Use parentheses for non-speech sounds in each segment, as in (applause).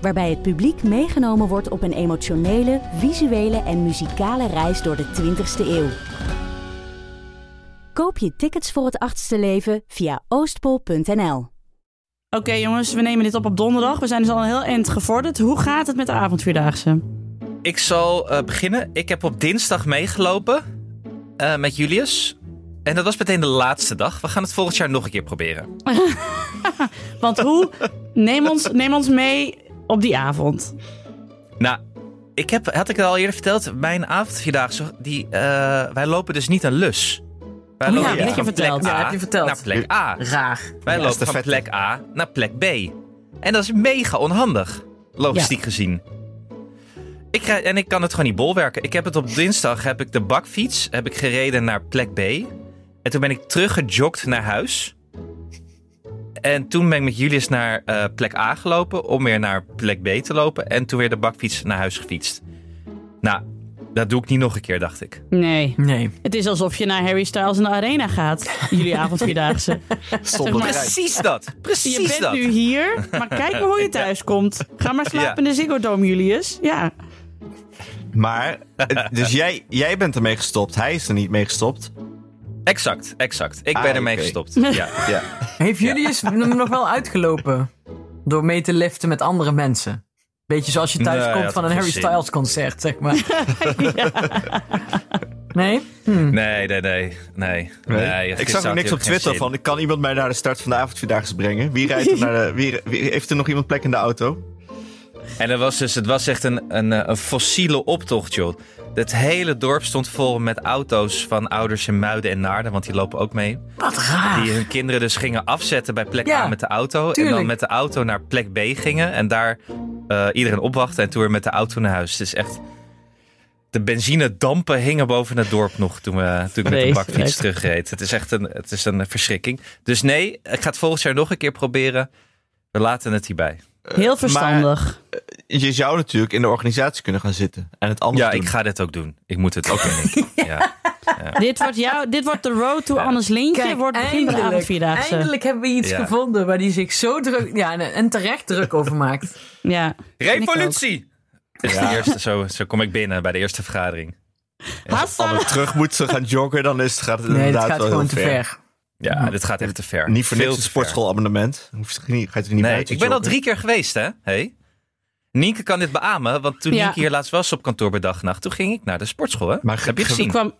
Waarbij het publiek meegenomen wordt op een emotionele, visuele en muzikale reis door de 20ste eeuw. Koop je tickets voor het achtste leven via oostpol.nl. Oké jongens, we nemen dit op op donderdag. We zijn dus al een heel eind gevorderd. Hoe gaat het met de avondvierdaagse? Ik zal eh, beginnen. Ik heb op dinsdag meegelopen eh, met Julius. En dat was meteen de laatste dag. We gaan het volgend jaar nog een keer proberen. (laughs) Want hoe? Neem ons, neem ons mee op die avond. Nou, ik heb, had ik het al eerder verteld, mijn avondvierdaagse, die, eh, wij lopen dus niet een lus. Wij Oh ja, lopen je van plek verteld. A Ja, heb je verteld. naar plek A. Raar. Wij Ja, lopen van plek A naar plek B. En dat is mega onhandig, logistiek gezien. Ik ga, en ik kan het gewoon niet bolwerken. Ik heb het op dinsdag, heb ik de bakfiets, heb ik gereden naar plek B. En toen ben ik teruggejogd naar huis. En toen ben ik met Julius naar eh, plek A gelopen om weer naar plek B te lopen. En toen weer de bakfiets naar huis gefietst. Nou, dat doe ik niet nog een keer, dacht ik. Nee. Nee. Het is alsof je naar Harry Styles in de arena gaat. Jullie (laughs) avondvierdaagse. Zonder maar- prijs. Precies dat. Je Precies bent dat. nu hier, maar kijk maar hoe je (laughs) thuis komt. Ga maar slapen Ja. in de Ziggo Dome, Julius. Ja. Maar, eh, dus jij, jij bent ermee gestopt. Hij is er niet mee gestopt. Exact, exact. Ik Ah, ben ermee oké. gestopt. (laughs) Ja. Ja. Heeft Julius hem nog wel uitgelopen? Door mee te liften met andere mensen. Beetje zoals je thuis Nee, komt van een Harry zin. Styles concert, zeg maar. (laughs) Nee? Hm. Nee, nee, nee. Nee. nee ik zag ook had niks op Twitter van. Ik kan iemand mij naar de start van de avondvierdaagse brengen. Wie rijdt er naar de. Wie, wie- heeft er nog iemand plek in de auto? En het was, dus, het was echt een, een, eh, een fossiele optocht, joh. Het hele dorp stond vol met auto's van ouders in Muiden en Naarden, want die lopen ook mee. Wat raar. Die hun kinderen dus gingen afzetten bij plek Ja, A met de auto. En dan met de auto naar plek B gingen. En daar eh, iedereen opwachten en toen weer met de auto naar huis. Het is echt... De benzinedampen hingen boven het dorp nog toen, we, toen ik met de bakfiets terugreed. Het is echt een, het is een verschrikking. Dus nee, ik ga het volgend jaar nog een keer proberen. We laten het hierbij. Heel verstandig. Je zou natuurlijk in de organisatie kunnen gaan zitten. En het anders Ja, doen. ik ga dit ook doen. Ik moet het ook doen. (laughs) Ja. Dit wordt, jou, dit wordt de road to Annes Lintje. Kijk, wordt begin van de avondvierdaagse. eindelijk hebben we iets Ja. gevonden waar die zich zo druk, ja, en, terecht druk over maakt. (laughs) Ja. Ik. Revolutie! Is de eerste, zo, zo kom ik binnen bij de eerste vergadering. Hassa! Als we terug moeten gaan joggen, dan is, gaat het Nee, inderdaad dat gaat wel gewoon heel te ver. Ja, dit gaat echt te ver. Niet voor Veel niks een sportschoolabonnement. Dan hoef je niet- Ga je er niet Nee, buiten ik ben al drie keer geweest, hè? Hey. Nienke kan dit beamen, want toen Ja. Nienke hier laatst was op kantoor bij dag en nacht, toen ging ik naar de sportschool, hè? Maar heb je ge- gezien? Kwam,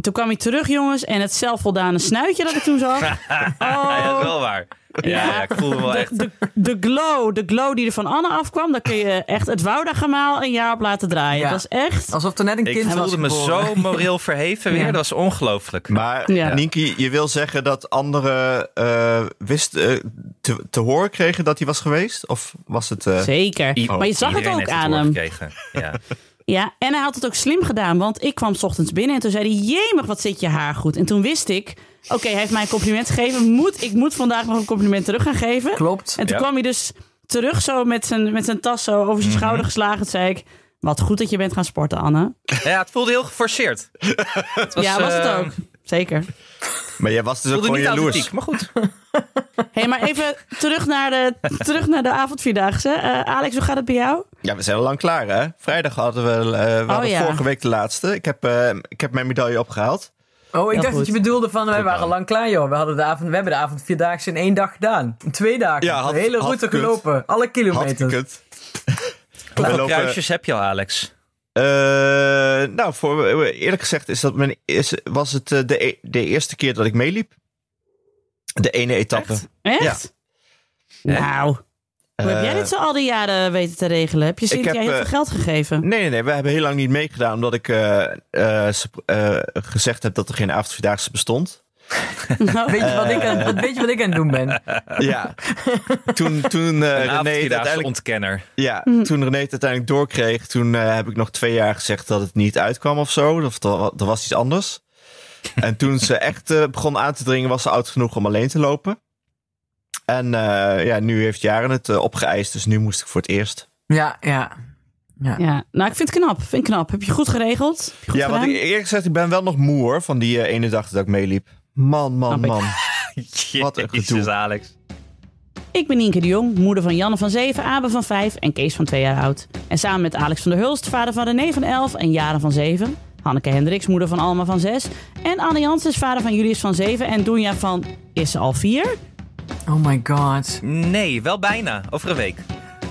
toen kwam hij terug, jongens. En het zelfvoldane snuitje dat ik toen zag. (laughs) Ja, dat is wel waar. Ja, ja, ik voelde me wel de, echt... de, de glow, de glow die er van Anne afkwam, daar kun je echt het Woudagemaal een jaar op laten draaien. Ja. Dat is echt. Alsof er net een Ik kind was voelde me zo (laughs) moreel verheven weer. Ja. Dat was ongelooflijk. Maar Ja. Nienke, je wil zeggen dat anderen eh wist, eh, te, te horen kregen dat hij was geweest? Of was het... eh, Zeker. I- maar je zag het ook heeft aan hem. doorgekregen. Ja. (laughs) Ja, en hij had het ook slim gedaan, want ik kwam 's ochtends binnen en toen zei hij: Jemig, wat zit je haar goed. En toen wist ik: Oké, hij heeft mij een compliment gegeven. Moet, ik moet vandaag nog een compliment terug gaan geven. Klopt. En toen Ja. kwam hij dus terug zo met zijn, met zijn tas zo over zijn Mhm. schouder geslagen. Toen zei ik: Wat goed dat je bent gaan sporten, Anne. ja, het voelde heel geforceerd. Het was, ja, was het eh, ook. Zeker. Maar jij was dus ook gewoon jaloers. authentiek, maar goed. (laughs) hey, maar even terug naar de, terug naar de avondvierdaagse. Eh, Alex, hoe gaat het bij jou? Ja, we zijn al lang klaar hè. Vrijdag hadden we, eh, we hadden ja. vorige week de laatste. Ik heb, eh, ik heb mijn medaille opgehaald. Oh, ik dacht goed. dat je bedoelde van, wij waren lang klaar joh. We, hadden de avond, we hebben de avond vierdaagse in één dag gedaan. In twee dagen. Ja, had- de hele had route gelopen. Alle Had kilometers. gekund. Hoeveel We lopen- kruisjes heb je al, Alex? Eh, nou, voor, eerlijk gezegd is dat mijn, is, was het eh, de, e- de eerste keer dat ik meeliep. De ene etappe. Echt? Echt? Nou, hoe heb jij Eh, dit zo al die jaren weten te regelen? Heb je Cynthia heb, heel eh, veel geld gegeven? Nee, nee, nee. We hebben heel lang niet meegedaan omdat ik eh, eh, ze- eh, gezegd heb dat er geen avondvierdaagse bestond. (laughs) Nou, Weet je wat ik aan, wat, weet je wat ik aan het doen ben? Ja. Toen, toen eh, Een René het uiteindelijk ontkenner. Ja, toen René het uiteindelijk doorkreeg, toen eh, heb ik nog twee jaar gezegd dat het niet uitkwam of zo. Of er, er was iets anders. En toen ze (laughs) echt eh, begon aan te dringen, was ze oud genoeg om alleen te lopen. En eh, ja, nu heeft Jaren het eh, opgeëist, dus nu moest ik voor het eerst. Ja, ja. Ja. ja, nou, ik vind het knap. Vind ik knap. Heb je goed geregeld? Heb je goed ja, want ik, eerlijk gezegd, ik ben wel nog moe hoor, van die eh, ene dag dat ik meeliep. Man, man, man. (laughs) (laughs) Wat een Jezus, gedoe. Alex. Ik ben Nienke de Jong, moeder van Janne van 7, Abe van 5 en Kees van 2 jaar oud. En samen met Alex van der Hulst, vader van René van 11 en Jaren van 7. Hanneke Hendricks, moeder van Alma van 6. En Anne Janssens, vader van Julius van 7. En Doenja van, is ze al 4? Oh my god. Nee, wel bijna. Over een week.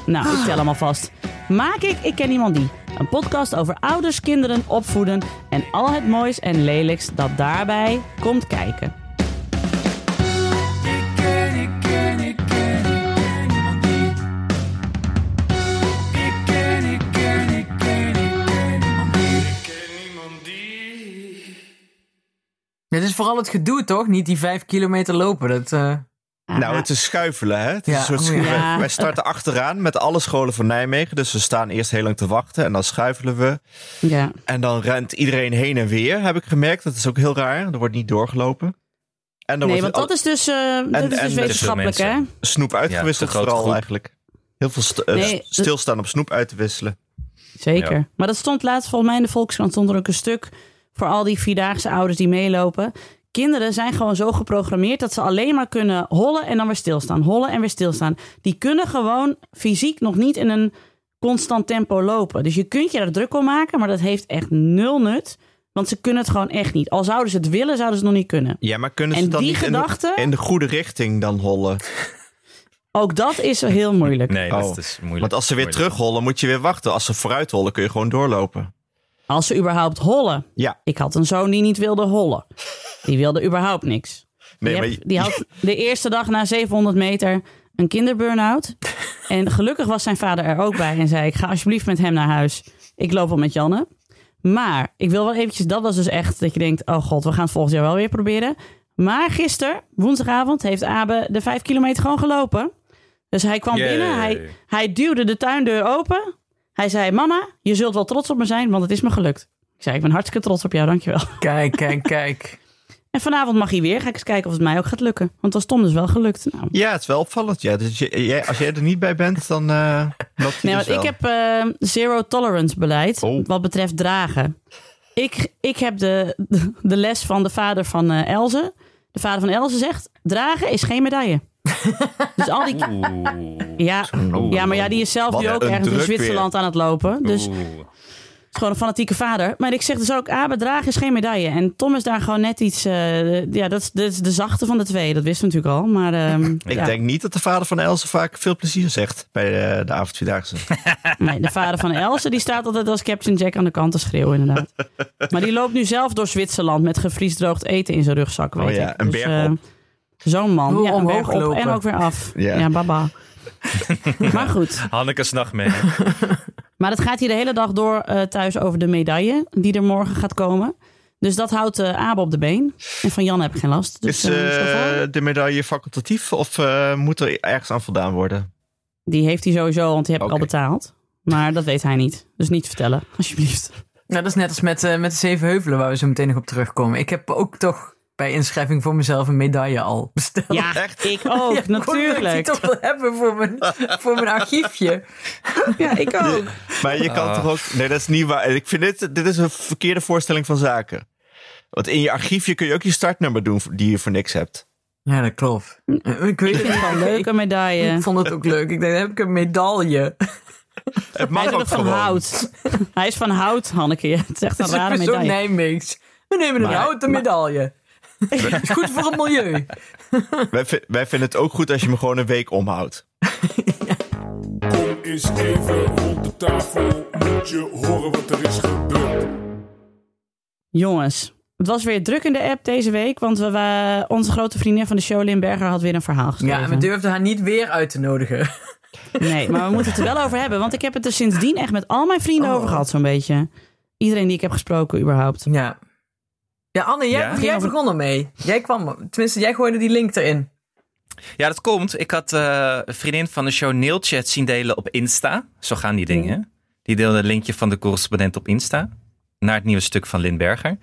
Nou, ik tel hem alvast. Maak ik Ik Ken Iemand Die. Een podcast over ouders, kinderen, opvoeden en al het moois en lelijks dat daarbij komt kijken. Dit is vooral het gedoe, toch? Niet die vijf kilometer lopen. Dat, eh, Nou, het is schuifelen, hè? Het is Ja, een soort oh ja. wij- starten achteraan met alle scholen van Nijmegen. Dus we staan eerst heel lang te wachten en dan schuifelen we. Ja. En dan rent iedereen heen en weer, heb ik gemerkt. Dat is ook heel raar. Er wordt niet doorgelopen. En dan Nee, wordt want dat is dus, eh, dat is dus en- wetenschappelijk, Te veel hè? snoep uitgewisseld vooral groep. eigenlijk. Heel veel st- eh, Nee, stilstaan om snoep uit te wisselen. Zeker. Ja. Maar dat stond laatst volgens mij in de Volkskrant stond er ook een stuk voor al die vierdaagse ouders die meelopen. Kinderen zijn gewoon zo geprogrammeerd dat ze alleen maar kunnen hollen en dan weer stilstaan. Hollen en weer stilstaan. Die kunnen gewoon fysiek nog niet in een constant tempo lopen. Dus je kunt je er druk om maken, maar dat heeft echt nul nut. Want ze kunnen het gewoon echt niet. Al zouden ze het willen, zouden ze het nog niet kunnen. Ja, maar kunnen ze En dan die niet gedachte- in, de, in de goede richting dan hollen? Ook dat is heel moeilijk. Nee, dat Oh. is dus moeilijk. Want als ze weer Moeilijk. terughollen, moet je weer wachten. Als ze vooruit hollen, kun je gewoon doorlopen. Als ze überhaupt hollen. Ja. Ik had een zoon die niet wilde hollen. Die wilde überhaupt niks. Nee, die, maar heb- die had (laughs) de eerste dag na 700 meter een kinderburn-out. En gelukkig was zijn vader er ook bij en zei: Ik ga alsjeblieft met hem naar huis. Ik loop wel met Janne. Maar ik wil wel eventjes, dat was dus echt dat je denkt: Oh god, we gaan het volgend jaar wel weer proberen. Maar gisteren, woensdagavond, heeft Abe de vijf kilometer gewoon gelopen. Dus hij kwam Yay. binnen, hij, hij duwde de tuindeur open. Hij zei: Mama, je zult wel trots op me zijn, want het is me gelukt. Ik zei: Ik ben hartstikke trots op jou, dankjewel. kijk, kijk, kijk. En vanavond mag hij weer. Ga ik eens kijken of het mij ook gaat lukken. Want dat is Tom dus wel gelukt. Nou, ja, het is wel opvallend. Ja. Dus jij, als jij er niet bij bent, dan eh loopt hij Nee, dus want ik heb eh, zero tolerance beleid Oh. wat betreft dragen. Ik, ik heb de, de les van de vader van eh Elze. De vader van Elze zegt, dragen is geen medaille. (laughs) dus al die... Oeh. Ja, ja, maar ja, die is zelf nu ook ergens in Zwitserland aan het lopen. Dus Oeh. Is gewoon een fanatieke vader. Maar ik zeg dus ook, Abe, dragen is geen medaille. En Tom is daar gewoon net iets... eh, ja, dat is, dat is de zachte van de twee. Dat wisten we natuurlijk al. Maar ehm, (laughs) Ik ja. denk niet dat de vader van Else vaak veel plezier zegt bij de, de avondvierdaagse. (laughs) Nee, de vader van Else die staat altijd als Captain Jack aan de kant te schreeuwen, inderdaad. (laughs) Maar die loopt nu zelf door Zwitserland met gevriesdroogd eten in zijn rugzak. Weet Oh ja, ik. een berg eh, op. Zo'n man. Hoe Ja, een omhoog op lopen. en ook weer af. Ja. Ja, baba. maar goed. Hanneke's nachtmerrie. Maar het gaat hier de hele dag door eh, thuis over de medaille die er morgen gaat komen. Dus dat houdt eh Abe op de been. En van Jan heb ik geen last. Dus, is eh, de medaille facultatief of eh, moet er ergens aan voldaan worden? die heeft hij sowieso, want die heb ik al betaald. Maar dat weet hij niet. Dus niet vertellen, (laughs) alsjeblieft. Nou, dat is net als met, eh, met de Zeven Heuvelen, waar we zo meteen nog op terugkomen. Ik heb ook toch bij inschrijving voor mezelf een medaille al besteld. Ja, Echt? ik ook, (laughs) Ja, ik natuurlijk. die toch wil hebben voor mijn, voor mijn archiefje. (laughs) Ja, ik ook. Maar je kan Ah. toch ook... Nee, dat is niet waar. Ik vind dit, dit is een verkeerde voorstelling van zaken. Want in je archiefje kun je ook je startnummer doen die je voor niks hebt. Ja, dat klopt. Eh, Ik weet Ik vind het wel een leuke medaille. Ik vond het ook leuk. Ik dan heb ik een medaille. Het Hij mag is ook van gewoon. hout. Hij is van hout, Hanneke. Het is echt een rare medaille. Nijmeegs. We nemen een Maar- houten medaille. Is (laughs) goed voor het milieu. Wij, vi- wij vinden het ook goed als je hem gewoon een week omhoudt. Kom eens even rond de tafel, moet je horen wat er is gebeurd. Jongens, het was weer druk in de app deze week. Want we, onze grote vriendin van de show, Lynn Berger, had weer een verhaal geschreven. Ja, en we durfden haar niet weer uit te nodigen. Nee, maar we moeten het er wel over hebben. Want ik heb het er sindsdien echt met al mijn vrienden Oh. over gehad, zo'n beetje. Iedereen die ik heb gesproken, überhaupt. Ja. Ja, Anne, jij, Ja? jij begon ermee. Jij kwam, tenminste, jij gooide die link erin. Ja, dat komt. Ik had eh, een vriendin van de show Nailchat zien delen op Insta. Zo gaan die dingen. Die deelde een linkje van de correspondent op Insta. Naar het nieuwe stuk van Lindberger.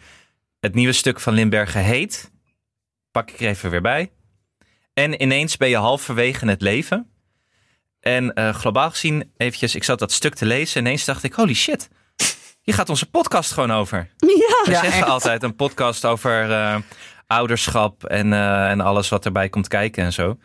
Het nieuwe stuk van Lindberger heet... Pak ik er even weer bij. En ineens ben je halverwege het leven. En eh, globaal gezien, eventjes, ik zat dat stuk te lezen. Ineens dacht ik, holy shit. Hier gaat onze podcast gewoon over. Ja. We Ja, zeggen echt. altijd een podcast over eh, ouderschap en, eh, en alles wat erbij komt kijken en zo.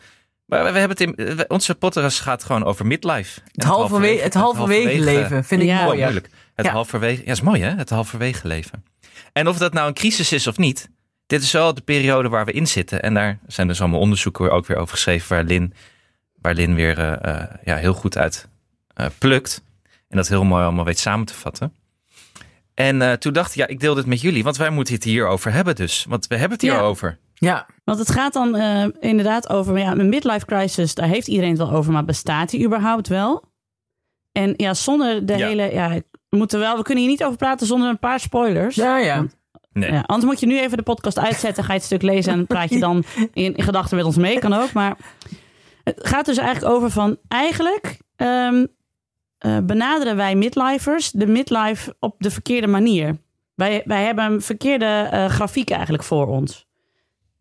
Maar we, hebben het in, onze podcast gaat gewoon over midlife. Het halverwege, het halverwege leven vind ik Ja. Mooi. ja. moeilijk. Het Ja. halverwege, ja, is mooi hè? Het halverwege leven. En of dat nou een crisis is of niet, dit is wel de periode waar we in zitten. En daar zijn dus allemaal onderzoeken weer ook weer over geschreven, waar Lin, waar Lin weer eh, eh, ja, heel goed uit eh, plukt. En dat heel mooi allemaal weet samen te vatten. En eh, toen dacht ik, ja, ik deel dit met jullie, want wij moeten het hierover hebben dus. Want we hebben het Ja. hierover. Ja, Want het gaat dan eh, inderdaad over ja, een midlife crisis. Daar heeft iedereen het wel over, maar bestaat die überhaupt wel? En ja, zonder de Ja. hele. Ja, we moeten wel. We kunnen hier niet over praten zonder een paar spoilers. ja, ja. Nee. Ja, anders moet je nu even de podcast uitzetten, ga je het stuk lezen en praat je dan in, (laughs) in gedachten met ons mee, kan ook. Maar het gaat dus eigenlijk over van, eigenlijk ehm, eh, benaderen wij midlifers de midlife op de verkeerde manier. Wij, wij hebben een verkeerde eh, grafiek eigenlijk voor ons.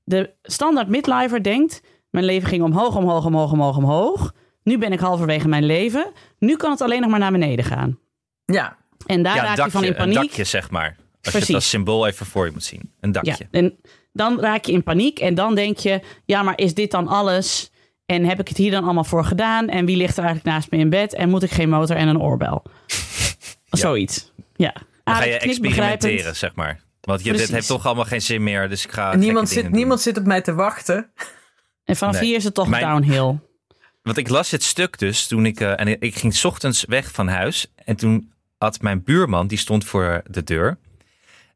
De standaard midlifer denkt, mijn leven ging omhoog, omhoog, omhoog, omhoog, omhoog. Nu ben ik halverwege mijn leven. Nu kan het alleen nog maar naar beneden gaan. ja. En daar Ja, raak een je van in een paniek. dakje zeg maar. Als je het als symbool even voor je moet zien. Een dakje. Ja, en dan raak je in paniek en dan denk je, ja, maar is dit dan alles? En heb ik het hier dan allemaal voor gedaan? En wie ligt er eigenlijk naast me in bed? En moet ik geen motor en een oorbel? (laughs) Zoiets. Ja. Dan ga Alex je experimenteren, zeg maar. Want je, dit heeft toch allemaal geen zin meer, dus ik ga En niemand, zit, niemand zit op mij te wachten. En vanaf Nee. hier is het toch Mijn- downhill. Want ik las dit stuk dus toen ik... eh, en ik- ik ging 's ochtends weg van huis. En toen had mijn buurman, die stond voor de deur.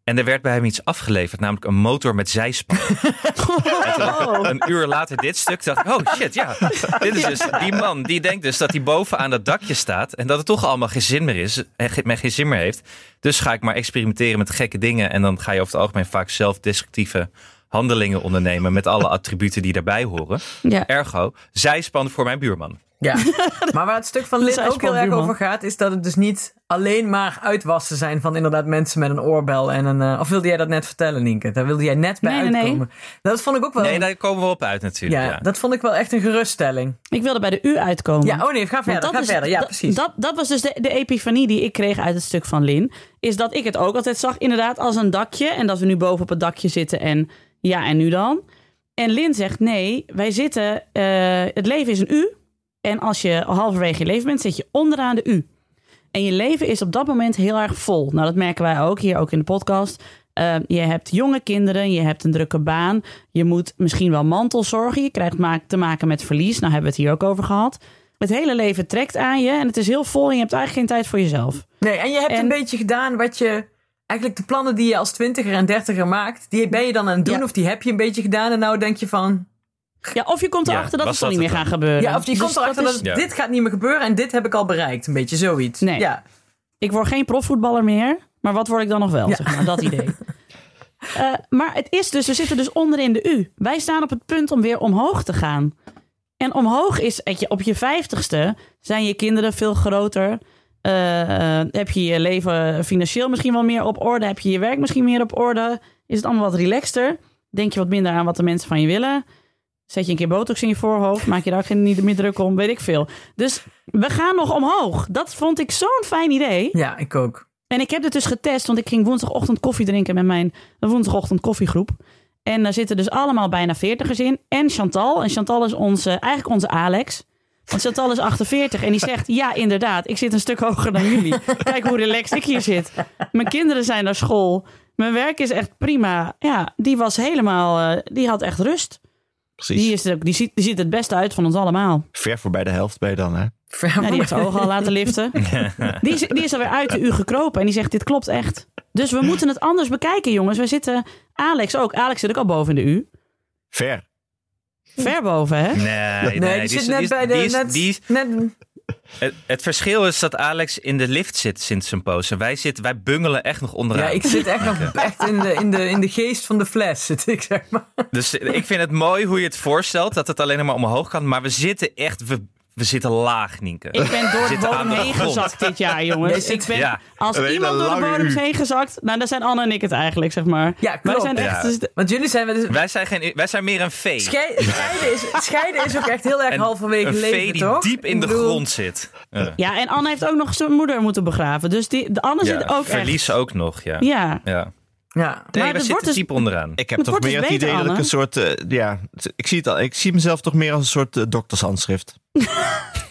En er werd bij hem iets afgeleverd, namelijk een motor met zijspan. (laughs) En toen dacht ik, een uur later dit stuk dacht ik, oh shit, ja. Dit is dus die man, die denkt dus dat hij boven aan dat dakje staat. En dat het toch allemaal geen zin meer is. En ge- geen zin meer heeft. Dus ga ik maar experimenteren met gekke dingen. En dan ga je over het algemeen vaak zelfdestructieve handelingen ondernemen. Met alle attributen die daarbij horen. Ja. Ergo, zijspan voor mijn buurman. Ja. (laughs) Maar waar het stuk van is Lin ook heel erg over gaat, is dat het dus niet alleen maar uitwassen zijn van inderdaad mensen met een oorbel en een. eh, of wilde jij dat net vertellen, Nienke? Daar wilde jij net bij Nee, nee, nee. uitkomen. Dat vond ik ook wel. Nee, daar komen we op uit natuurlijk. ja, Ja, dat vond ik wel echt een geruststelling. Ik wilde bij de U uitkomen. Ja, oh nee, ga verder. dat Ga is- verder. Ja, dat- precies. Dat, dat was dus de, de epifanie die ik kreeg uit het stuk van Lin. Is dat ik het ook altijd zag, inderdaad, als een dakje. En dat we nu boven op het dakje zitten en ja, en nu dan? En Lin zegt, nee, wij zitten... eh, het leven is een U. En als je halverwege je leven bent, zit je onderaan de U. En je leven is op dat moment heel erg vol. Nou, dat merken wij ook hier, ook in de podcast. Eh, je hebt jonge kinderen, je hebt een drukke baan. Je moet misschien wel mantelzorgen. Je krijgt te maken met verlies. Nou, hebben we het hier ook over gehad. Het hele leven trekt aan je en het is heel vol en je hebt eigenlijk geen tijd voor jezelf. Nee, en je hebt En- een beetje gedaan wat je. Eigenlijk de plannen die je als twintiger en dertiger maakt, die ben je dan aan het doen. Ja. Of die heb je een beetje gedaan. En nou denk je van. Ja, of je komt Ja, erachter dat was het toch dat niet meer gaat gebeuren. Ja, of je Dus komt erachter dat, is- Ja. dit gaat niet meer gebeuren en dit heb ik al bereikt. Een beetje zoiets. Nee. Ja. Ik word geen profvoetballer meer, maar wat word ik dan nog wel? Ja. Zeg maar, dat idee. (laughs) Eh, maar het is dus, we zitten dus onderin de U. Wij staan op het punt om weer omhoog te gaan. En omhoog is, weet je, op je vijftigste zijn je kinderen veel groter. Eh, eh, heb je je leven financieel misschien wel meer op orde? Heb je je werk misschien meer op orde? Is het allemaal wat relaxter? Denk je wat minder aan wat de mensen van je willen? Zet je een keer botox in je voorhoofd? Maak je daar geen niet meer druk om? Weet ik veel. Dus we gaan nog omhoog. Dat vond ik zo'n fijn idee. ja, ik ook. En ik heb het dus getest, want ik ging woensdagochtend koffie drinken met mijn woensdagochtend koffiegroep. En daar zitten dus allemaal bijna veertigers in. En Chantal. En Chantal is onze, eigenlijk onze Alex. Want Chantal is 48 en die zegt: Ja, inderdaad, ik zit een stuk hoger dan jullie. Kijk hoe relaxed ik hier zit. Mijn kinderen zijn naar school. Mijn werk is echt prima. Ja, die was helemaal, eh, die had echt rust. Precies. Die, is er ook, die, ziet, die ziet het beste uit van ons allemaal. Ver voorbij de helft ben je dan, hè? Ver- Ja, die heeft zijn ogen al laten liften. (laughs) Die is, die is alweer uit de u gekropen en die zegt, dit klopt echt. Dus we moeten het anders bekijken, jongens. Wij zitten, Alex ook. Alex zit ook al boven in de u. Ver. Ver boven, hè? Nee, nee, Nee, die, zit net bij de. die is- net, die is- net, Het, het verschil is dat Alex in de lift zit sinds zijn poos. En wij, zitten, wij bungelen echt nog onderaan. Ja, ik zit echt nog echt in de, in, de, in de geest van de fles, zit ik zeg maar. Dus ik vind het mooi hoe je het voorstelt, dat het alleen maar omhoog kan. Maar we zitten echt, we, we zitten laag, Nienke. Ik ben door de bodem de heen gezakt dit jaar, jongens. Ik ben, Ja. Als iemand door de bodem is heen gezakt, nou, dan zijn Anne en ik het eigenlijk, zeg maar. Ja, Wij zijn echt... Ja. dus- Want jullie zijn... Dus, Wij zijn, geen, wij zijn meer een vee. schei- scheiden, is, (laughs) scheiden is ook echt heel erg Een- halverwege een leven, vee die toch? diep in de bedoel, grond zit. Ja. Ja, en Anne heeft ook nog zijn moeder moeten begraven. Dus die, de Anne Ja, zit ook verlies ook nog, ja. Ja, ja. Nee, Maar we zitten wordt dus- diep onderaan. Ik heb Het toch wordt meer dus het beter, idee dat ik een soort... eh, ja, ik zie, het al, ik zie mezelf toch meer als een soort eh, doktershandschrift. (laughs)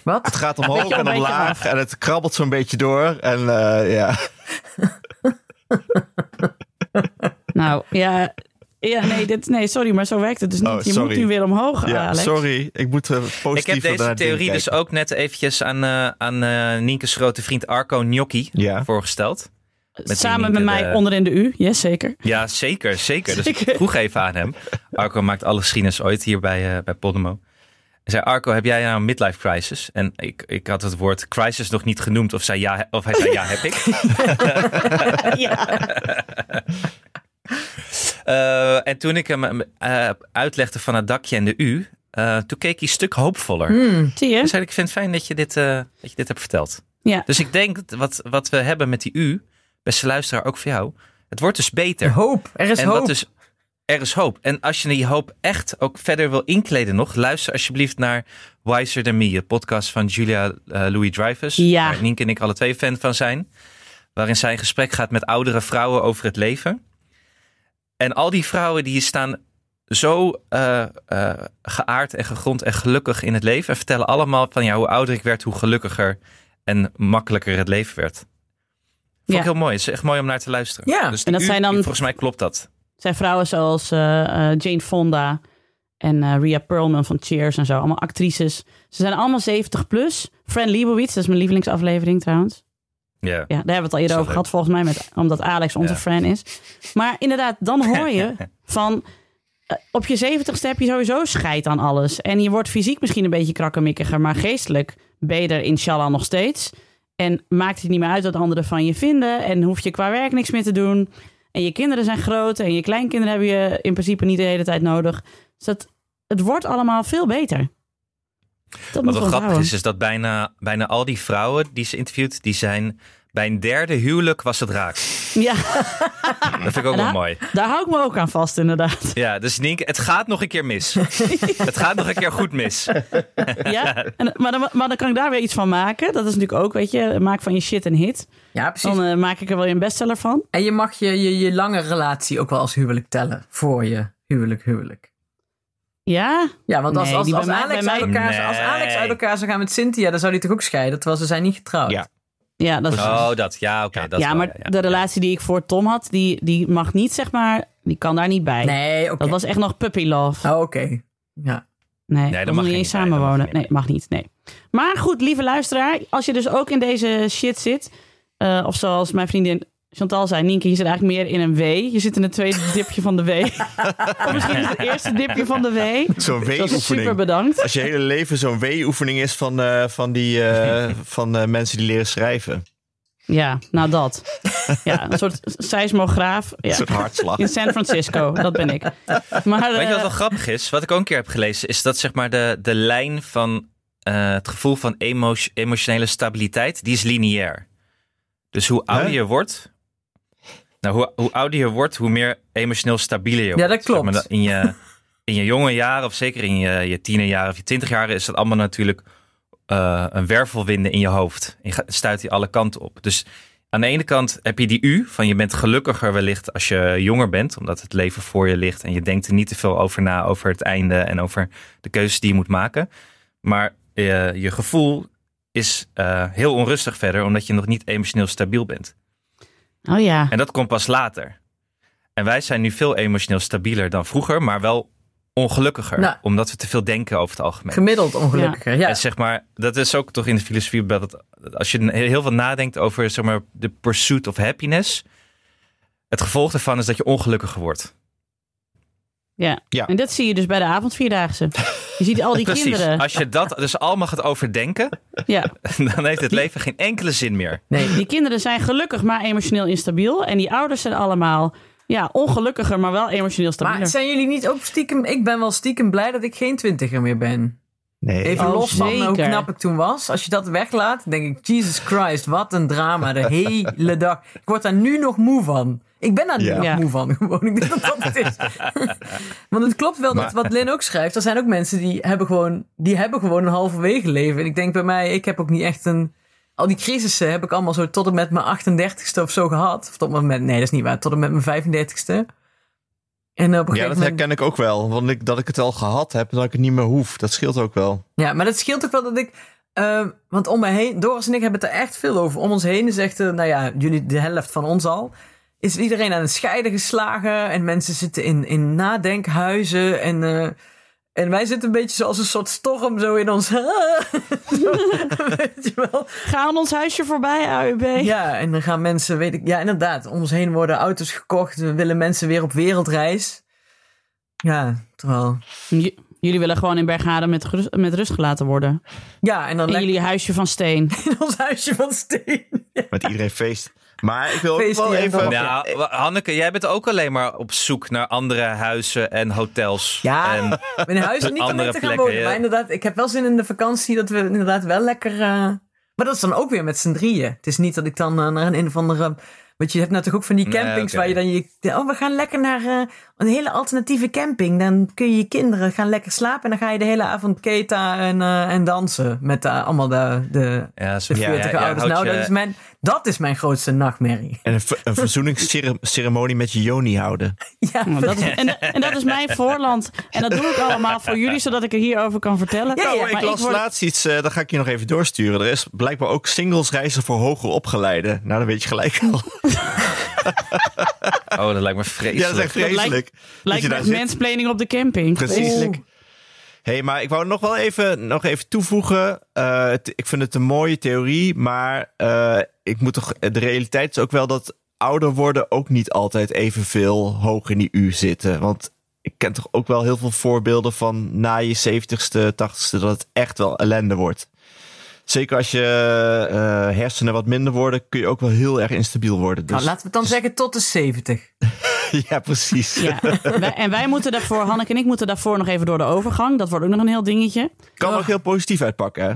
Wat? Het gaat omhoog en omlaag en het krabbelt zo'n beetje door. En eh, ja, (laughs) nou, ja... Ja, nee, dit, nee, sorry, maar zo werkt het dus niet. Oh, je moet nu weer omhoog, ja Alex. sorry. Ik moet uh, positief Ik heb deze theorie dus ook net eventjes aan, aan eh Nienke's grote vriend Arco Gnocchi Ja. voorgesteld. Met Samen met mij de- onderin de U, yes, zeker. Ja, zeker, zeker. Dus ik vroeg even aan hem. Arco maakt alle geschiedenis ooit hier bij, eh bij Podemo. Hij zei, Arco, heb jij nou een midlife crisis? En ik, ik had het woord crisis nog niet genoemd. Of, zei, ja, of hij zei, ja, heb ik. (laughs) ja. (laughs) Eh, en toen ik hem eh, uitlegde van het dakje en de U... toen keek hij een stuk hoopvoller. Hmm. Zie je? Ik vind het fijn dat je dit, dat je dit hebt verteld. Ja. Dus ik denk, dat wat, wat we hebben met die U... beste luisteraar, ook voor jou... het wordt dus beter. Hoop. Er is en hoop. dus, er is hoop. En als je die hoop echt ook verder wil inkleden nog, luister alsjeblieft naar Wiser Than Me, de podcast van Julia eh, Louis Dreyfus, Ja. waar Nienke en ik alle twee fan van zijn. Waarin zij in gesprek gaat met oudere vrouwen over het leven. En al die vrouwen die staan zo eh, eh, geaard en gegrond en gelukkig in het leven. En vertellen allemaal van ja, hoe ouder ik werd, hoe gelukkiger en makkelijker het leven werd. Vond ik heel mooi. Het is echt mooi om naar te luisteren. Ja. Dus En dat zijn dan- volgens mij klopt dat. zijn vrouwen zoals eh, eh, Jane Fonda en eh Rhea Perlman van Cheers en zo. Allemaal actrices. Ze zijn allemaal 70 plus. Fran Lebowitz, dat is mijn lievelingsaflevering trouwens. Ja. Ja, daar hebben we het al eerder over gehad volgens mij, met, omdat Alex onze. Fran is. Maar inderdaad, dan hoor je (laughs) van... op je zeventigste heb je sowieso scheid aan alles. En je wordt fysiek misschien een beetje krakkemikkiger, maar geestelijk ben je er inshallah nog steeds. En maakt het niet meer uit wat anderen van je vinden. En hoef je qua werk niks meer te doen. En je kinderen zijn groot en je kleinkinderen hebben je in principe niet de hele tijd nodig. Dus dat, het wordt allemaal veel beter. Dat Wat wel grappig is, is dat bijna, bijna al die vrouwen die ze interviewt, die zijn bij een derde huwelijk was het raak. Ja, (laughs) Dat vind ik ook wel mooi. daar hou ik me ook aan vast inderdaad. Ja, dus Nienke, het gaat nog een keer mis. (laughs) Het gaat nog een keer goed mis. (laughs) Ja, en, maar, dan, maar dan kan ik daar weer iets van maken. Dat is natuurlijk ook, weet je, maak van je shit een hit. Ja, precies. Dan eh, maak ik er wel een bestseller van. En je mag je, je, je lange relatie ook wel als huwelijk tellen. Voor je huwelijk, huwelijk. Ja, Ja, want als, Nee, als, die als, mij- Alex uit elkaar, als Alex uit elkaar zou gaan met Cynthia, dan zou hij toch ook scheiden? Terwijl ze zijn niet getrouwd. Ja. Ja, dat is, Oh, dat. Ja, oké. dat ja wel, maar de relatie die ik voor Tom had, die, die mag niet, zeg maar, die kan daar niet bij. Nee, oké. Dat was echt nog puppy love. Oh, oké. Ja. Nee, dat dat mag niet eens samenwonen. Nee, mag niet. Nee. Maar goed, lieve luisteraar, als je dus ook in deze shit zit, eh, of zoals mijn vriendin Chantal zei, Nienke, je zit eigenlijk meer in een W. Je zit in het tweede (laughs) dipje van de W. of misschien is het (laughs) eerste dipje van de W. Zo'n Dat is super W-oefening. bedankt. Als je hele leven zo'n W-oefening is van, eh, van, die, eh, (laughs) van eh, mensen die leren schrijven. Ja, nou dat. Ja, een soort seismograaf. Ja. Een soort hartslag. In San Francisco, dat ben ik. Maar, Weet je wat wel grappig is? Wat ik ook een keer heb gelezen, is dat zeg maar de, de lijn van eh, het gevoel van emo- emotionele stabiliteit, die is lineair. Dus hoe ouder je wordt, nou, hoe, hoe ouder je wordt, hoe meer emotioneel stabieler je wordt. Ja, dat klopt. Zeg maar, in, je, in je jonge jaren, of zeker in je, je tienerjaren of je twintigjaren, is dat allemaal natuurlijk eh, een wervelwinden in je hoofd. Je stuit die alle kanten op. Dus aan de ene kant heb je die U, van je bent gelukkiger wellicht als je jonger bent, omdat het leven voor je ligt en je denkt er niet te veel over na, over het einde en over de keuzes die je moet maken. Maar eh, je gevoel is eh, heel onrustig verder, omdat je nog niet emotioneel stabiel bent. Oh ja. En dat komt pas later. En wij zijn nu veel emotioneel stabieler dan vroeger, maar wel ongelukkiger, Nou. omdat we te veel denken over het algemeen. Gemiddeld ongelukkiger. Ja. En zeg maar, dat is ook toch in de filosofie dat als je heel veel nadenkt over zeg maar, de pursuit of happiness, het gevolg daarvan is dat je ongelukkiger wordt. Ja. Ja. en dat zie je dus bij de avondvierdaagse. Je ziet al die Precies. kinderen. Als je dat dus allemaal gaat overdenken, Ja. (laughs) dan heeft het leven geen enkele zin meer. Nee, Die kinderen zijn gelukkig maar emotioneel instabiel. En die ouders zijn allemaal ja, ongelukkiger, maar wel emotioneel stabieler. maar zijn jullie niet ook stiekem... Ik ben wel stiekem blij dat ik geen twintiger meer ben. Nee. Even Oh, los van hoe knap ik toen was. Als je dat weglaat, denk ik... Jesus Christ, wat een drama de (laughs) hele dag. Ik word daar nu nog moe van. Ik ben daar Ja. Ja. moe van. (laughs) Gewoon, ik denk dat dat het is. (laughs) Want het klopt wel dat wat Lin ook schrijft. Er zijn ook mensen die hebben gewoon, die hebben gewoon een halverwege leven. En ik denk bij mij, ik heb ook niet echt een... Al die crisissen heb ik allemaal zo tot en met mijn 38ste of zo gehad. Of tot en met, nee, dat is niet waar. Tot en met mijn 35ste. En op een Ja, dat moment... herken ik ook wel. Want ik, dat ik het al gehad heb en dat ik het niet meer hoef. Dat scheelt ook wel. Ja, maar dat scheelt ook wel dat ik. eh, want om me heen, Doris en ik hebben het er echt veel over. Om ons heen is echt, eh, nou ja, jullie de helft van ons al. Is iedereen aan het scheiden geslagen. En mensen zitten in, in nadenkhuizen. En, eh, en wij zitten een beetje zoals een soort storm zo in ons. (laughs) Zo, weet je wel. Ga aan ons huisje voorbij, AUB. Ja, en dan gaan mensen, weet ik, ja, inderdaad. Om ons heen worden auto's gekocht. We willen mensen weer op wereldreis. Ja, terwijl. J- jullie willen gewoon in Bergharen met, gerust- met rust gelaten worden. Ja, en dan In jullie huisje van steen. (laughs) in ons huisje van steen. Met iedereen feest. Maar ik wil ook wel even... en Nou, Hanneke, jij bent ook alleen maar op zoek naar andere huizen en hotels. Ja, En, Mijn huis er niet om te gaan plekken, wonen. ja. Maar inderdaad, ik heb wel zin in de vakantie dat we inderdaad wel lekker... eh, Maar dat is dan ook weer met z'n drieën. Het is niet dat ik dan eh, naar een, een of andere... Want je hebt natuurlijk ook van die Nee, campings waar je dan je... Oh, we gaan lekker naar eh, een hele alternatieve camping. Dan kun je je kinderen gaan lekker slapen. En dan ga je de hele avond keta en, en dansen. Met allemaal de, de, ja, zo- de ja, 40 ja, ja, ouders. nou, je- dat, is mijn, dat is mijn grootste nachtmerrie. En een, ver- een verzoeningsceremonie met je Joni houden. (laughs) Ja, Nou, dat is, (laughs) en, en dat is mijn voorland. En dat doe ik allemaal voor jullie, zodat ik er hierover kan vertellen. Ja, ja, Nou, ik maar las word- laatst iets, eh dat ga ik je nog even doorsturen. Er is blijkbaar ook singlesreizen voor hoger opgeleiden. Nou, dan weet je gelijk al. Oh, dat lijkt me vreselijk. Ja, dat is echt vreselijk. dat Lijkt je me daar echt zit. mansplaining op de camping. Precies. Vreselijk. Hey, maar ik wou nog wel even, nog even toevoegen. Eh, het- ik vind het een mooie theorie, maar eh, ik moet toch, de realiteit is ook wel dat ouder worden ook niet altijd evenveel hoog in die U zitten. Want ik ken toch ook wel heel veel voorbeelden van na je 70ste, 80ste dat het echt wel ellende wordt. Zeker als je eh, hersenen wat minder worden, kun je ook wel heel erg instabiel worden. Dus, Nou, laten we het dan zeggen tot de 70. (laughs) (laughs) ja, precies. Ja. Wij- en wij moeten daarvoor, Hanneke en ik moeten daarvoor nog even door de overgang. Dat wordt ook nog een heel dingetje. Kan ook heel positief uitpakken, hè?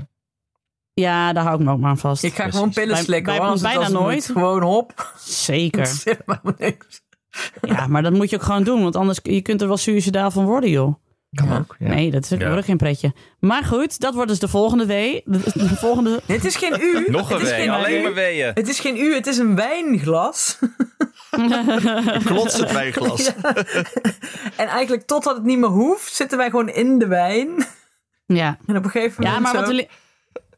Ja, daar hou ik me ook maar aan vast. Ik ga Precies. gewoon pillen Wij- slikken. wij het bijna nooit. moet. Gewoon hop. Zeker. (laughs) Zit maar niks. Ja, maar dat moet je ook gewoon doen. Want anders je kunt er wel suicidaal van worden, joh. Kan ook. Ja. Nee, dat is Ja. ook geen pretje. Maar goed, dat wordt dus de volgende W. De, de volgende... (laughs) Het is geen u. Nog een het is wee, geen alleen u. maar weeën. Het is geen u, het is een wijnglas. (laughs) Klots het (laughs) wijnglas. En eigenlijk totdat het niet meer hoeft, zitten wij gewoon in de wijn. Ja, En op een gegeven ja moment maar wat, zo-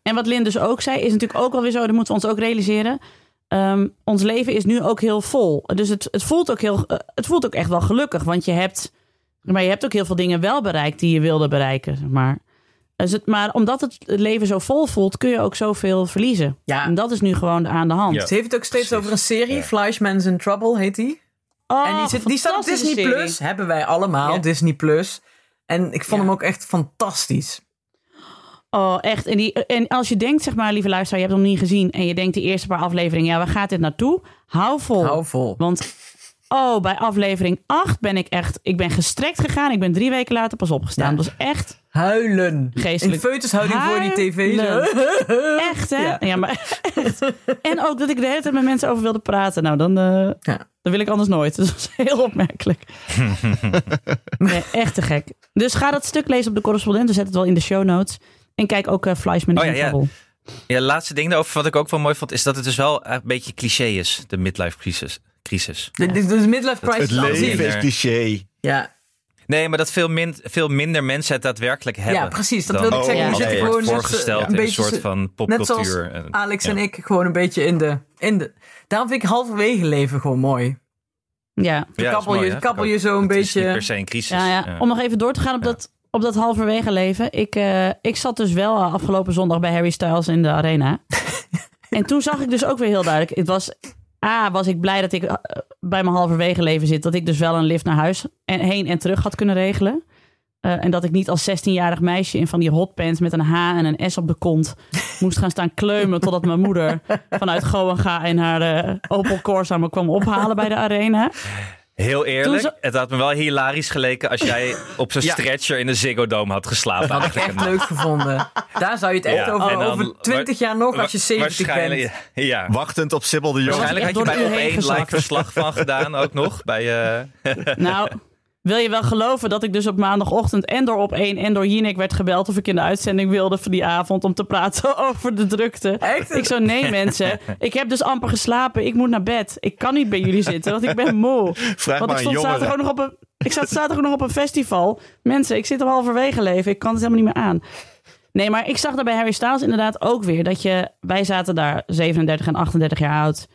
en wat Lin dus ook zei, is natuurlijk ook alweer zo, dat moeten we ons ook realiseren. Ehm, ons leven is nu ook heel vol. Dus het, het, voelt ook heel, eh, het voelt ook echt wel gelukkig. Want je hebt, maar je hebt ook heel veel dingen wel bereikt die je wilde bereiken. zeg Maar, dus het, maar omdat het leven zo vol voelt, kun je ook zoveel verliezen. Ja. En dat is nu gewoon aan de hand. Ja. Ze heeft het ook steeds Precies. over een serie, Flashman's in Trouble heet die. Oh, en die, zit, die staat op Disney serie. Plus, hebben wij allemaal, Ja. Disney Plus. En ik vond Ja. hem ook echt fantastisch. Oh, echt. En, die, en als je denkt, zeg maar, lieve luisteraar, je hebt hem niet gezien. En je denkt de eerste paar afleveringen, ja, waar gaat dit naartoe? Hou vol. Hou vol. Want, oh, bij aflevering 8 ben ik echt, ik ben gestrekt gegaan. Ik ben drie weken later pas opgestaan. Ja. Dat is echt, Huilen. Geestelijk. In foetushouding voor die tv. Zo. (laughs) echt hè? Ja. Ja. maar echt. En ook dat ik de hele tijd met mensen over wilde praten. Nou, dan, eh, Ja. dan wil ik anders nooit. Dus (laughs) dat is heel opmerkelijk. (laughs) nee, echt te gek. Dus ga dat stuk lezen op de correspondent. We zetten het wel in de show notes. En kijk ook uh, Fleischman Oh, ja. Ja, laatste ding daarover, wat ik ook wel mooi vond, is dat het dus wel een beetje cliché is, de midlife crisis. Crisis. Dus midlife Het crisis aan leven is cliché. Ja. Nee, maar dat veel, min, veel minder mensen het daadwerkelijk hebben. ja, precies. Dat wilde ik zeggen. Zitten het wordt gewoon voorgesteld in een soort van Net zoals popcultuur. En- Alex ja. en ik gewoon een beetje in de, in de... Daarom vind ik halverwege leven gewoon mooi. Ja. Ja, mooi, je, je zo een Het is beetje... niet per se een crisis. Ja, ja. Ja. Om nog even door te gaan op, Ja. dat, op dat halverwege leven. Ik, eh, ik zat dus wel eh, afgelopen zondag bij Harry Styles in de arena. (laughs) en toen zag ik dus ook weer heel duidelijk. Het was, A, was ik blij dat ik eh, bij mijn halverwege leven zit, dat ik dus wel een lift naar huis en heen en terug had kunnen regelen. Eh, en dat ik niet als 16-jarig meisje in van die hotpants met een H en een S op de kont (laughs) moest gaan staan kleumen totdat mijn moeder vanuit Goenga in haar eh, Opel Corsa me kwam ophalen bij de arena. Heel eerlijk, het had me wel hilarisch geleken als jij (laughs) op zo'n Ja. stretcher in de Ziggo Dome had geslapen. Dat had ik echt leuk gevonden. Daar zou je het echt Ja, over, dan- over 20 jaar nog als je 70 bent. Waarschijnlijk, ja. Wachtend op Sibyl de Jong. Waarschijnlijk had je door bij één live verslag van gedaan ook nog. Bij, eh, Nou, (laughs) wil je wel geloven dat ik dus op maandagochtend en door op 1 en door Jinek werd gebeld of ik in de uitzending wilde van die avond om te praten (laughs) over de drukte. Echt? Ik zo, nee mensen, ik heb dus amper geslapen. Ik moet naar bed. Ik kan niet bij jullie zitten, want ik ben moe. (laughs) Vraag Want maar ik stond zaterdag ook nog op een, ik zat zaterdag ook nog op een festival. Mensen, ik zit al halverwege leven. Ik kan het helemaal niet meer aan. Nee, maar ik zag daar bij Harry Styles inderdaad ook weer dat je... Wij zaten daar 37 en 38 jaar oud.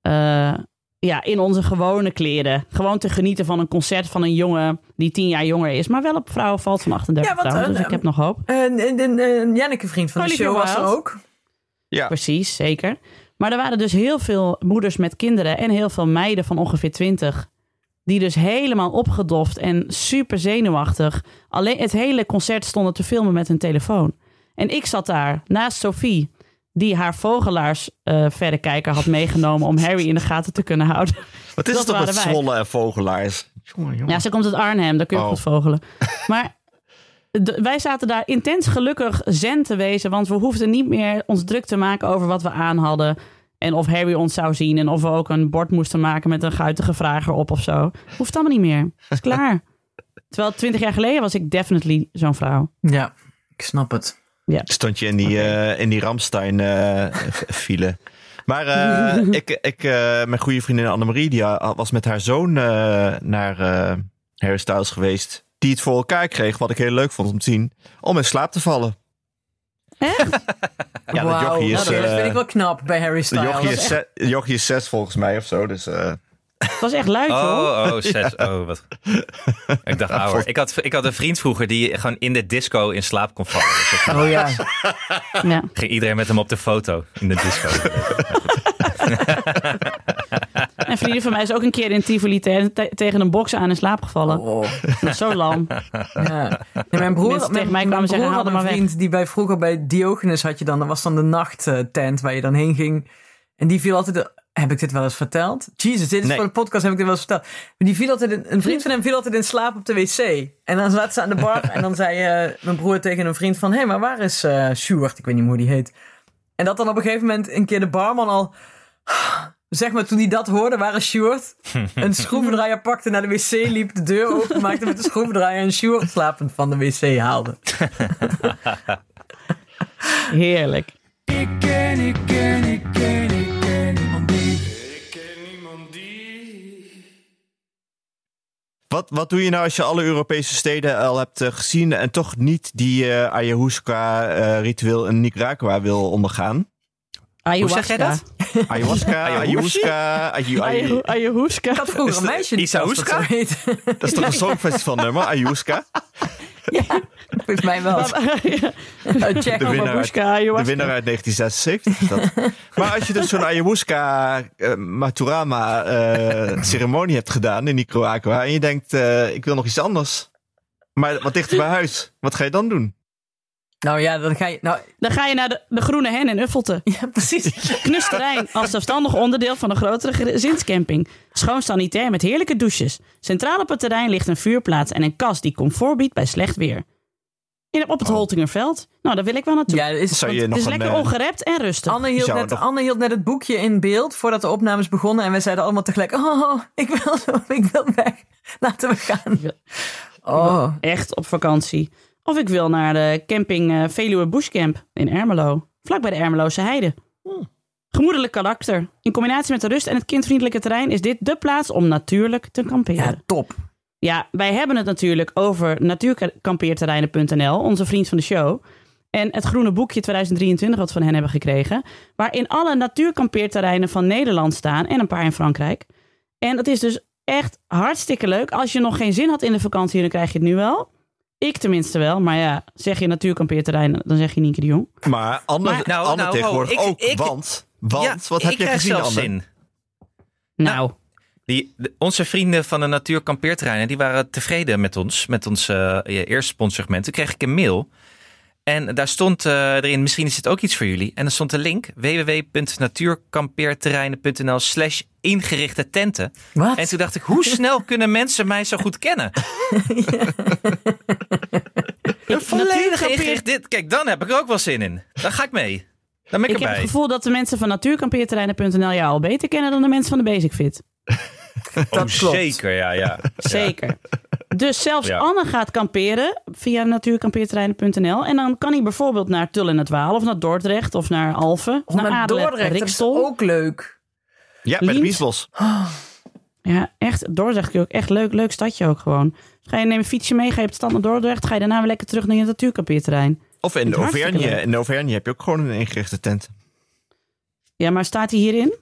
eh, ja, in onze gewone kleren. Gewoon te genieten van een concert van een jongen die 10 jaar jonger is. Maar wel op vrouwen valt van 38 Ja, want, trouwens, eh, dus ik heb nog hoop. En, en, en, en Janneke, vriend van de show, was er ook. Ja. Precies, zeker. Maar er waren dus heel veel moeders met kinderen en heel veel meiden van ongeveer 20. Die dus helemaal opgedoft en super zenuwachtig. Alleen het hele concert stonden te filmen met hun telefoon. En ik zat daar naast Sophie, die haar vogelaars eh verrekijker had meegenomen om Harry in de gaten te kunnen houden. Wat is dat het toch met wij. Zwolle en vogelaars? Jongen, jongen. Ja, ze komt uit Arnhem, daar kun je Oh. goed vogelen. (laughs) Maar wij zaten daar intens gelukkig zen te wezen, want we hoefden niet meer ons druk te maken over wat we aan hadden. En of Harry ons zou zien en of we ook een bord moesten maken met een guitige vraag erop of zo. Hoeft allemaal niet meer. Is klaar. (laughs) Terwijl twintig jaar geleden was ik definitely zo'n vrouw. Ja, ik snap het. Stond je in die, eh, in die Ramstein eh, file. Maar eh, (laughs) ik, ik, eh, mijn goede vriendin Annemarie, die was met haar zoon eh, naar eh Harry Styles geweest. Die het voor elkaar kreeg, wat ik heel leuk vond om te zien, om in slaap te vallen. Echt? (laughs) Ja, dat jochie is, nou, dat vind ik wel knap bij Harry De Styles. jochie is, jochie is zes volgens mij of zo. Dus eh, Het was echt luid, hoor. oh, (laughs) oh, zes. Oh, wat. Ik dacht ouder. Ik had, ik had een vriend vroeger die gewoon in de disco in slaap kon vallen. Dus Oh ja. (laughs) Ja. ging iedereen met hem op de foto in de disco. (laughs) En vriendin van mij is ook een keer in Tivoli te- te- tegen een boksen aan in slaap gevallen. Oh, Dat zo lam. ja. Nee, mijn broer, Mensen tegen mij kwamen mijn zeggen, had een maar weg. vriend die bij vroeger bij Diogenes had je dan, dat was dan de nachttent waar je dan heen ging. En die viel altijd, heb ik dit wel eens verteld? Jesus, dit is Nee. voor de podcast, heb ik dit wel eens verteld. Maar die viel altijd, in- een vriend van hem viel altijd in slaap op de wc. En dan zaten ze aan de bar (laughs) en dan zei eh, mijn broer tegen een vriend van, hé, hey, maar waar is eh Sjoerd? Ik weet niet meer hoe die heet. En dat dan op een gegeven moment een keer de barman al... Zeg maar, toen hij dat hoorde, waren Sjoerd (laughs) een schroevendraaier pakte, naar de wc liep, de deur openmaakte met de schroevendraaier en Sjoerd slapend van de wc haalde. (laughs) Heerlijk. Ik ken, ik ken, ik ken, ik wat, wat doe je nou als je alle Europese steden al hebt eh, gezien en toch niet die eh ayahuasca-ritueel in Nicaragua wil ondergaan? Ayahuasca. zeg jij dat? Ayahuasca, ayahuasca, Ayahuasca. Ik had vroeger Is een dat meisje Isahuasca? dat dat is toch een (laughs) songfestivalnummer, ayahuasca? Volgens mij wel. Ja. Check De winnaar, Ayahuasca, de winnaar uit 1976. is dat. (laughs) Maar als je dus zo'n ayahuasca eh, Maturama eh, ceremonie hebt gedaan in Nicaragua en je denkt, eh, ik wil nog iets anders, maar wat dichter bij huis, wat ga je dan doen? Nou ja, dan ga je... Nou, Dan ga je naar de, de Groene Hen in Uffelte. (laughs) ja, precies. (laughs) Knusterijn als zelfstandig onderdeel van een grotere gezinscamping. Schoon sanitair met heerlijke douches. Centraal op het terrein ligt een vuurplaats en een kast die comfort biedt bij slecht weer. In, op het Holtingerveld. Nou, daar wil ik wel naartoe. Ja, dat is, Zou je het nog is een, lekker eh, ongerept en rustig. Anne, hield net, nog- Anne hield net het boekje in beeld voordat de opnames begonnen. En wij zeiden allemaal tegelijk, oh, ik wil, zo, (laughs) ik wil weg. Laten we gaan. Oh, Echt op vakantie. Of ik wil naar de camping eh, Veluwe Bushcamp in Ermelo. Vlak bij de Ermeloze Heide. Gemoedelijk karakter. In combinatie met de rust en het kindvriendelijke terrein is dit de plaats om natuurlijk te kamperen. ja, top. Ja, wij hebben het natuurlijk over natuurkampeerterreinen.nl, onze vriend van de show. En het groene boekje 2023 wat we van hen hebben gekregen. Waarin alle natuurkampeerterreinen van Nederland staan en een paar in Frankrijk. En dat is dus echt hartstikke leuk. Als je nog geen zin had in de vakantie, dan krijg je het nu wel. Ik tenminste wel. Maar ja, zeg je natuurkampeerterrein, dan zeg je Nienke de Jong. Maar Anne, Maar- Nou, Anne nou, tegenwoordig ik- ook, ik- want, want Ja, wat heb je gezien Anne? zin. Nou, Die, de- onze vrienden van de Natuur Kampeerterreinen, die waren tevreden met ons, met ons eh, eerste sponsorsegment. Toen kreeg ik een mail. En daar stond eh, erin, misschien is het ook iets voor jullie. En er stond een link, www.natuurkampeerterreinen.nl slash ingerichte tenten. Wat? En toen dacht ik, hoe (laughs) snel kunnen mensen mij zo goed kennen? (laughs) Een volledig Natuurkampeer- ingericht dit. Kijk, dan heb ik er ook wel zin in. Dan ga ik mee. Dan ben ik, Ik heb het gevoel dat de mensen van natuurkampeerterreinen.nl jou al beter kennen dan de mensen van de Basic Fit. (laughs) Oh, dat klopt. zeker, ja, ja. Zeker. Dus zelfs Ja. Anne gaat kamperen via natuurkampeerterreinen.nl. En dan kan hij bijvoorbeeld naar Tull en het Waal of naar Dordrecht of naar Alphen. Of Of naar naar Adelen, Dordrecht, dat is Rixel. ook leuk. Ja, met Lient? Biesbos. Ja, echt. Dordrecht ook echt leuk. Leuk stadje ook gewoon. Dus ga je neem een fietsje mee, ga je op het stand naar Dordrecht. Ga je daarna weer lekker terug naar je natuurkampeerterrein. Of in de Auvergne. leuk. In de Auvergne heb je ook gewoon een ingerichte tent. Ja, maar staat hij hierin?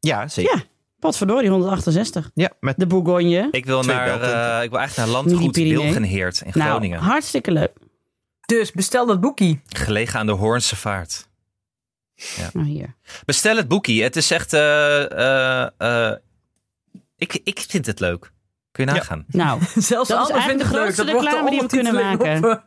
Ja, zeker. Ja. Potverdorie, 168. Ja, met De Bourgogne. Ik wil, naar, eh, ik wil eigenlijk naar landgoed. Wilgenheerd in Groningen. Nou, hartstikke leuk. Dus bestel dat boekie. Gelegen aan de Hoornse Vaart. Nou, hier. Bestel het boekie. Het is echt... eh, eh, eh, ik, ik vind het leuk. Kun je Ja. nagaan. (laughs) Nou, (laughs) Zelfs Dat is eigenlijk de leuk. grootste reclame die we kunnen ondertiteling Op,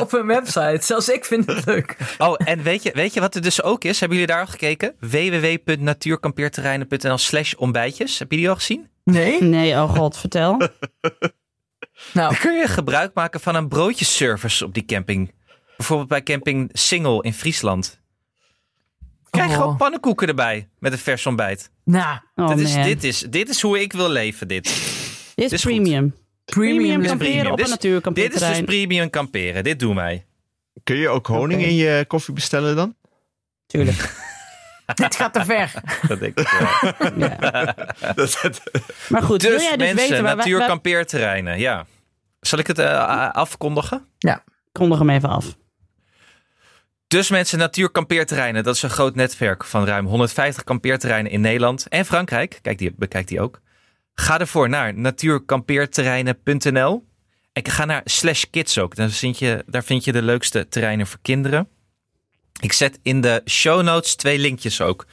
(laughs) op een website. Zelfs ik vind het leuk. Oh, en weet je, weet je wat er dus ook is? Hebben jullie daar al gekeken? www.natuurkampeerterreinen.nl slash ontbijtjes. Heb je die al gezien? Nee? nee, oh god, vertel. Nou, Dan kun je gebruik maken van een broodjeservice op die camping. Bijvoorbeeld bij camping Singel in Friesland. Krijg gewoon pannenkoeken erbij met een vers ontbijt. nou Oh dit, is, dit, is, dit is hoe ik wil leven, dit. Dit is premium. premium. Premium is kamperen premium. op Dit een is- Dit is dus natuurkampeerterrein. premium kamperen. Dit doen wij. Kun je ook honing in je koffie bestellen dan? Tuurlijk. (laughs) Dit gaat te ver. (laughs) Dat denk ik wel. Ja. (laughs) Maar goed, wil Dus jij dus mensen, weten waar natuurkampeerterreinen. Ja. Zal ik het eh, afkondigen? kondig hem even af. Dus mensen, natuurkampeerterreinen. Dat is een groot netwerk van ruim 150 kampeerterreinen in Nederland en Frankrijk. Kijk die, bekijk die ook. Ga ervoor naar natuurkampeerterreinen.nl. En ga naar slash kids ook. Daar vind, je, daar vind je de leukste terreinen voor kinderen. Ik zet in de show notes twee linkjes ook.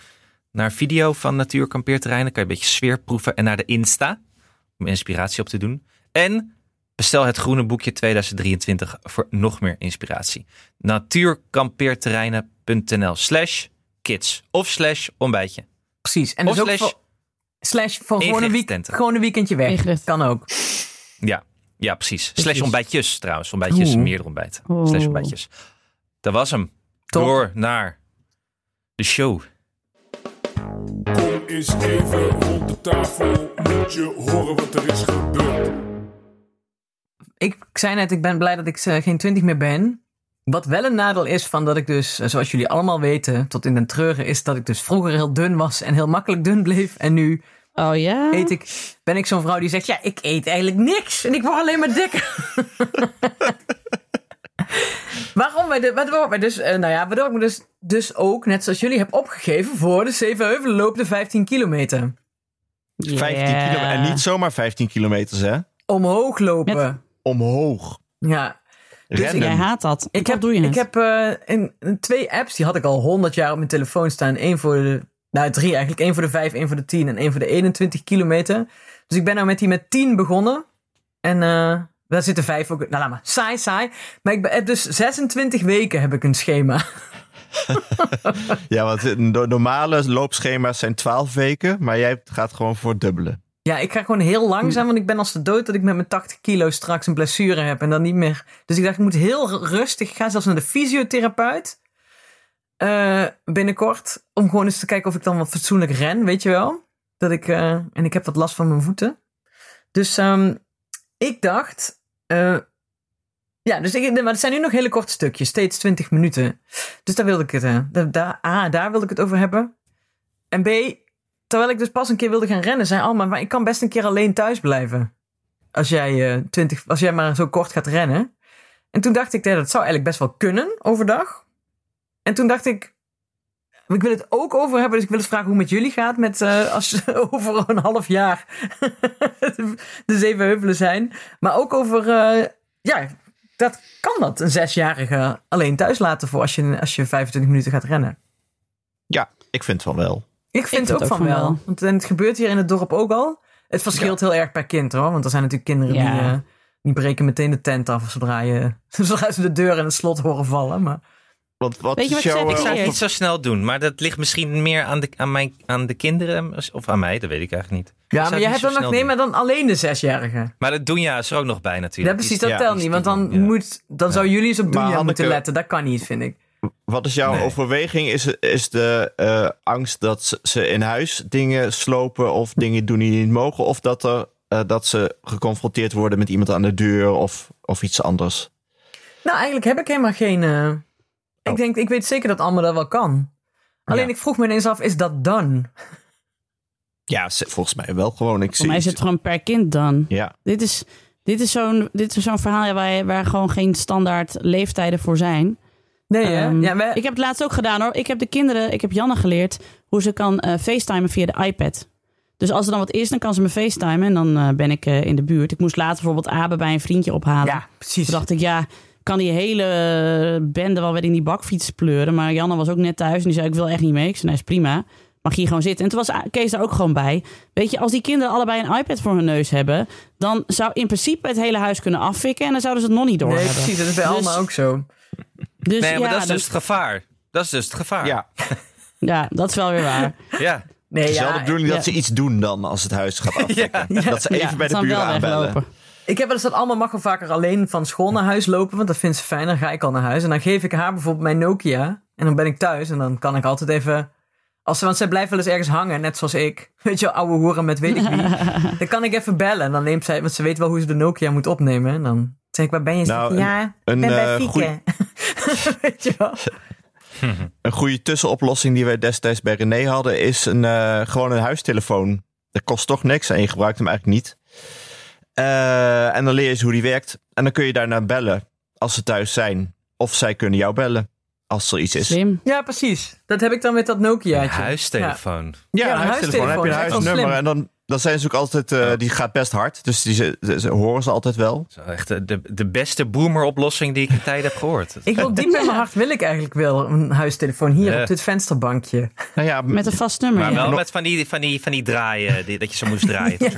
Naar video van natuurkampeerterreinen. Kan je een beetje sfeer proeven. En naar de Insta. Om inspiratie op te doen. En bestel het groene boekje 2023 voor nog meer inspiratie natuurkampeerterreinen.nl slash kids of slash ontbijtje. Precies. En Of dus ook slash voor, slash voor gewoon een, week, gewoon een weekendje weg. Ingericht. Kan ook. Ja, ja precies. Slash ontbijtjes trouwens. Ontbijtjes, Oeh. meerdere ontbijten. Oeh. Slash ontbijtjes. Dat was hem. Top. Door naar de show. Kom eens even rond de tafel, moet je horen wat er is gebeurd. Ik zei net, ik ben blij dat ik eh, geen 20 meer ben. Wat wel een nadeel is van dat ik dus, eh, zoals jullie allemaal weten, tot in den treuren, is dat ik dus vroeger heel dun was en heel makkelijk dun bleef. En nu Oh ja? eet ik, ben ik zo'n vrouw die zegt, ja, ik eet eigenlijk niks en ik word alleen maar dikker. (laughs) Waarom wij, de, waardoor wij dus, eh, nou ja, waardoor ik me dus, dus ook, net zoals jullie, heb opgegeven voor de Zevenheuvelen loop de 15 kilometer. 15 kilometer. En niet zomaar 15 kilometers, hè? Omhoog lopen. Omhoog. Ja. Rennen. Jij haat dat. Ik heb, doe je ik heb eh, in, in twee apps, die had ik al 100 jaar op mijn telefoon staan. Eén voor de, nou drie eigenlijk. één voor de 5, één voor de 10 en één voor de 21 kilometer. Dus ik ben nou met die met 10 begonnen. En eh, daar zitten vijf ook. Nou laat maar, saai, saai. Maar ik ben, heb dus 26 weken heb ik een schema. (laughs) Ja, want de normale loopschema's zijn 12 weken, maar jij gaat gewoon voor het dubbele. Ja, ik ga gewoon heel langzaam, want ik ben als de dood dat ik met mijn 80 kilo straks een blessure heb en dan niet meer. Dus ik dacht, ik moet heel rustig. Ik ga zelfs naar de fysiotherapeut eh, binnenkort. Om gewoon eens te kijken of ik dan wat fatsoenlijk ren, weet je wel. Dat ik, eh, en ik heb wat last van mijn voeten. Dus ehm, ik dacht, eh, ja, dus ik, maar het zijn nu nog hele korte stukjes, steeds 20 minuten. Dus daar wilde ik het, daar, daar, A, daar wilde ik het over hebben. En B, terwijl ik dus pas een keer wilde gaan rennen, zei Alma, maar ik kan best een keer alleen thuis blijven. Als jij, eh 20, als jij maar zo kort gaat rennen. En toen dacht ik, ja, dat zou eigenlijk best wel kunnen overdag. En toen dacht ik, ik wil het ook over hebben, dus ik wil het vragen hoe het met jullie gaat. Met, eh, als (laughs) over een half jaar (laughs) de zeven heuvelen zijn. Maar ook over, eh, ja, dat kan dat, een zesjarige alleen thuis laten voor als je, als je 25 minuten gaat rennen. Ja, ik vind het wel wel. Ik vind, vind ook van wel. Want en het gebeurt hier in het dorp ook al. Het verschilt heel erg per kind hoor. Want er zijn natuurlijk kinderen Ja. die, eh, die breken meteen de tent af zodra, je, (laughs) zodra ze de deur in het slot horen vallen. Maar Want wat Weet je wat ik zeg? eh, Ik zou het niet zo snel doen, maar dat ligt misschien meer aan de, aan mijn, aan de kinderen of aan mij, dat weet ik eigenlijk niet. Ja, maar het jij niet hebt dan nog nee, doen. maar dan alleen de zesjarige. Maar dat doen ja is er ook nog bij Ja, natuurlijk. precies, Die- dat ja, telt niet. Want dan, moet, dan zou jullie eens op Hanneke- moeten letten. Dat kan niet, vind ik. Wat is jouw Nee. overweging? Is, is de eh, angst dat ze- ze in huis dingen slopen of dingen doen die niet mogen? Of dat, er, eh, dat ze geconfronteerd worden met iemand aan de deur of, of iets anders? Nou, eigenlijk heb ik helemaal geen... eh, Ik Oh. denk, ik weet zeker dat Alma dat wel kan. Alleen Ja. ik vroeg me ineens af, is dat dan? Ja, volgens mij wel gewoon. Ik Voor zie mij is het gewoon per kind dan. Ja, Dit is, dit is zo'n dit is zo'n verhaal waar, waar gewoon geen standaard leeftijden voor zijn. Nee, hè? Ehm, ja, wij- Ik heb het laatst ook gedaan hoor. Ik heb de kinderen, ik heb Janne geleerd hoe ze kan eh facetimen via de iPad. Dus als er dan wat is, dan kan ze me facetimen en dan eh, ben ik eh, in de buurt. Ik moest later bijvoorbeeld Abe bij een vriendje ophalen. ja, precies. Toen dacht ik, ja, kan die hele bende wel weer in die bakfiets pleuren. Maar Janne was ook net thuis en die zei, ik wil echt niet mee. Ik zei, nee, is prima. Mag hier gewoon zitten. En toen was Kees daar ook gewoon bij. Weet je, als die kinderen allebei een iPad voor hun neus hebben... dan zou in principe het hele huis kunnen afvikken... en dan zouden ze het nog niet door Nee, precies. Dat is bij Dus- Alma ook zo. Dus Nee, maar ja, dat is dan- dus het gevaar. Dat is dus het gevaar. ja. (laughs) ja, dat is wel weer waar. Ja. Nee, Het is wel ja, de bedoeling ja. dat ze iets doen dan als het huis gaat (laughs) afdekken. Dat ze even Ja, bij de buren aanbellen. weglopen. Ik heb wel eens dat Alma mag wel vaker alleen van school naar huis lopen. Want dat vindt ze fijn. Dan ga ik al naar huis. En dan geef ik haar bijvoorbeeld mijn Nokia. En dan ben ik thuis. En dan kan ik altijd even... Als ze, want zij blijft wel eens ergens hangen, net zoals ik. (laughs) Weet je, ouwe hoeren met weet ik wie. dan kan ik even bellen. En dan neemt zij... Want ze weet wel hoe ze de Nokia moet opnemen. En dan zeg ik, waar ben je? Nou, ja, een, ben bij eh, Fieke. (laughs) weet je wel? Een goede tussenoplossing die wij destijds bij René hadden is een, eh, gewoon een huistelefoon. Dat kost toch niks en je gebruikt hem eigenlijk niet. Eh, en dan leer je eens hoe die werkt. En dan kun je daarna bellen als ze thuis zijn. Of zij kunnen jou bellen als er iets is. Slim. Ja, precies. Dat heb ik dan met dat Nokia. Een huistelefoon. Ja, Ja, een een huistelefoon. Dan heb je een huisnummer. En dan, dan zijn ze ook altijd, eh, die gaat best hard. Dus die, ze, ze- ze horen ze altijd wel. Zo, echt de, de, de beste boomer-oplossing die ik in tijden heb gehoord. (laughs) Ik wil diep in mijn hart wil ik eigenlijk wel een huistelefoon hier Ja. op dit vensterbankje. Nou ja, Met een vast nummer. Maar ja. wel met van die, van die, van die draaien, die, dat je zo moest draaien. (laughs)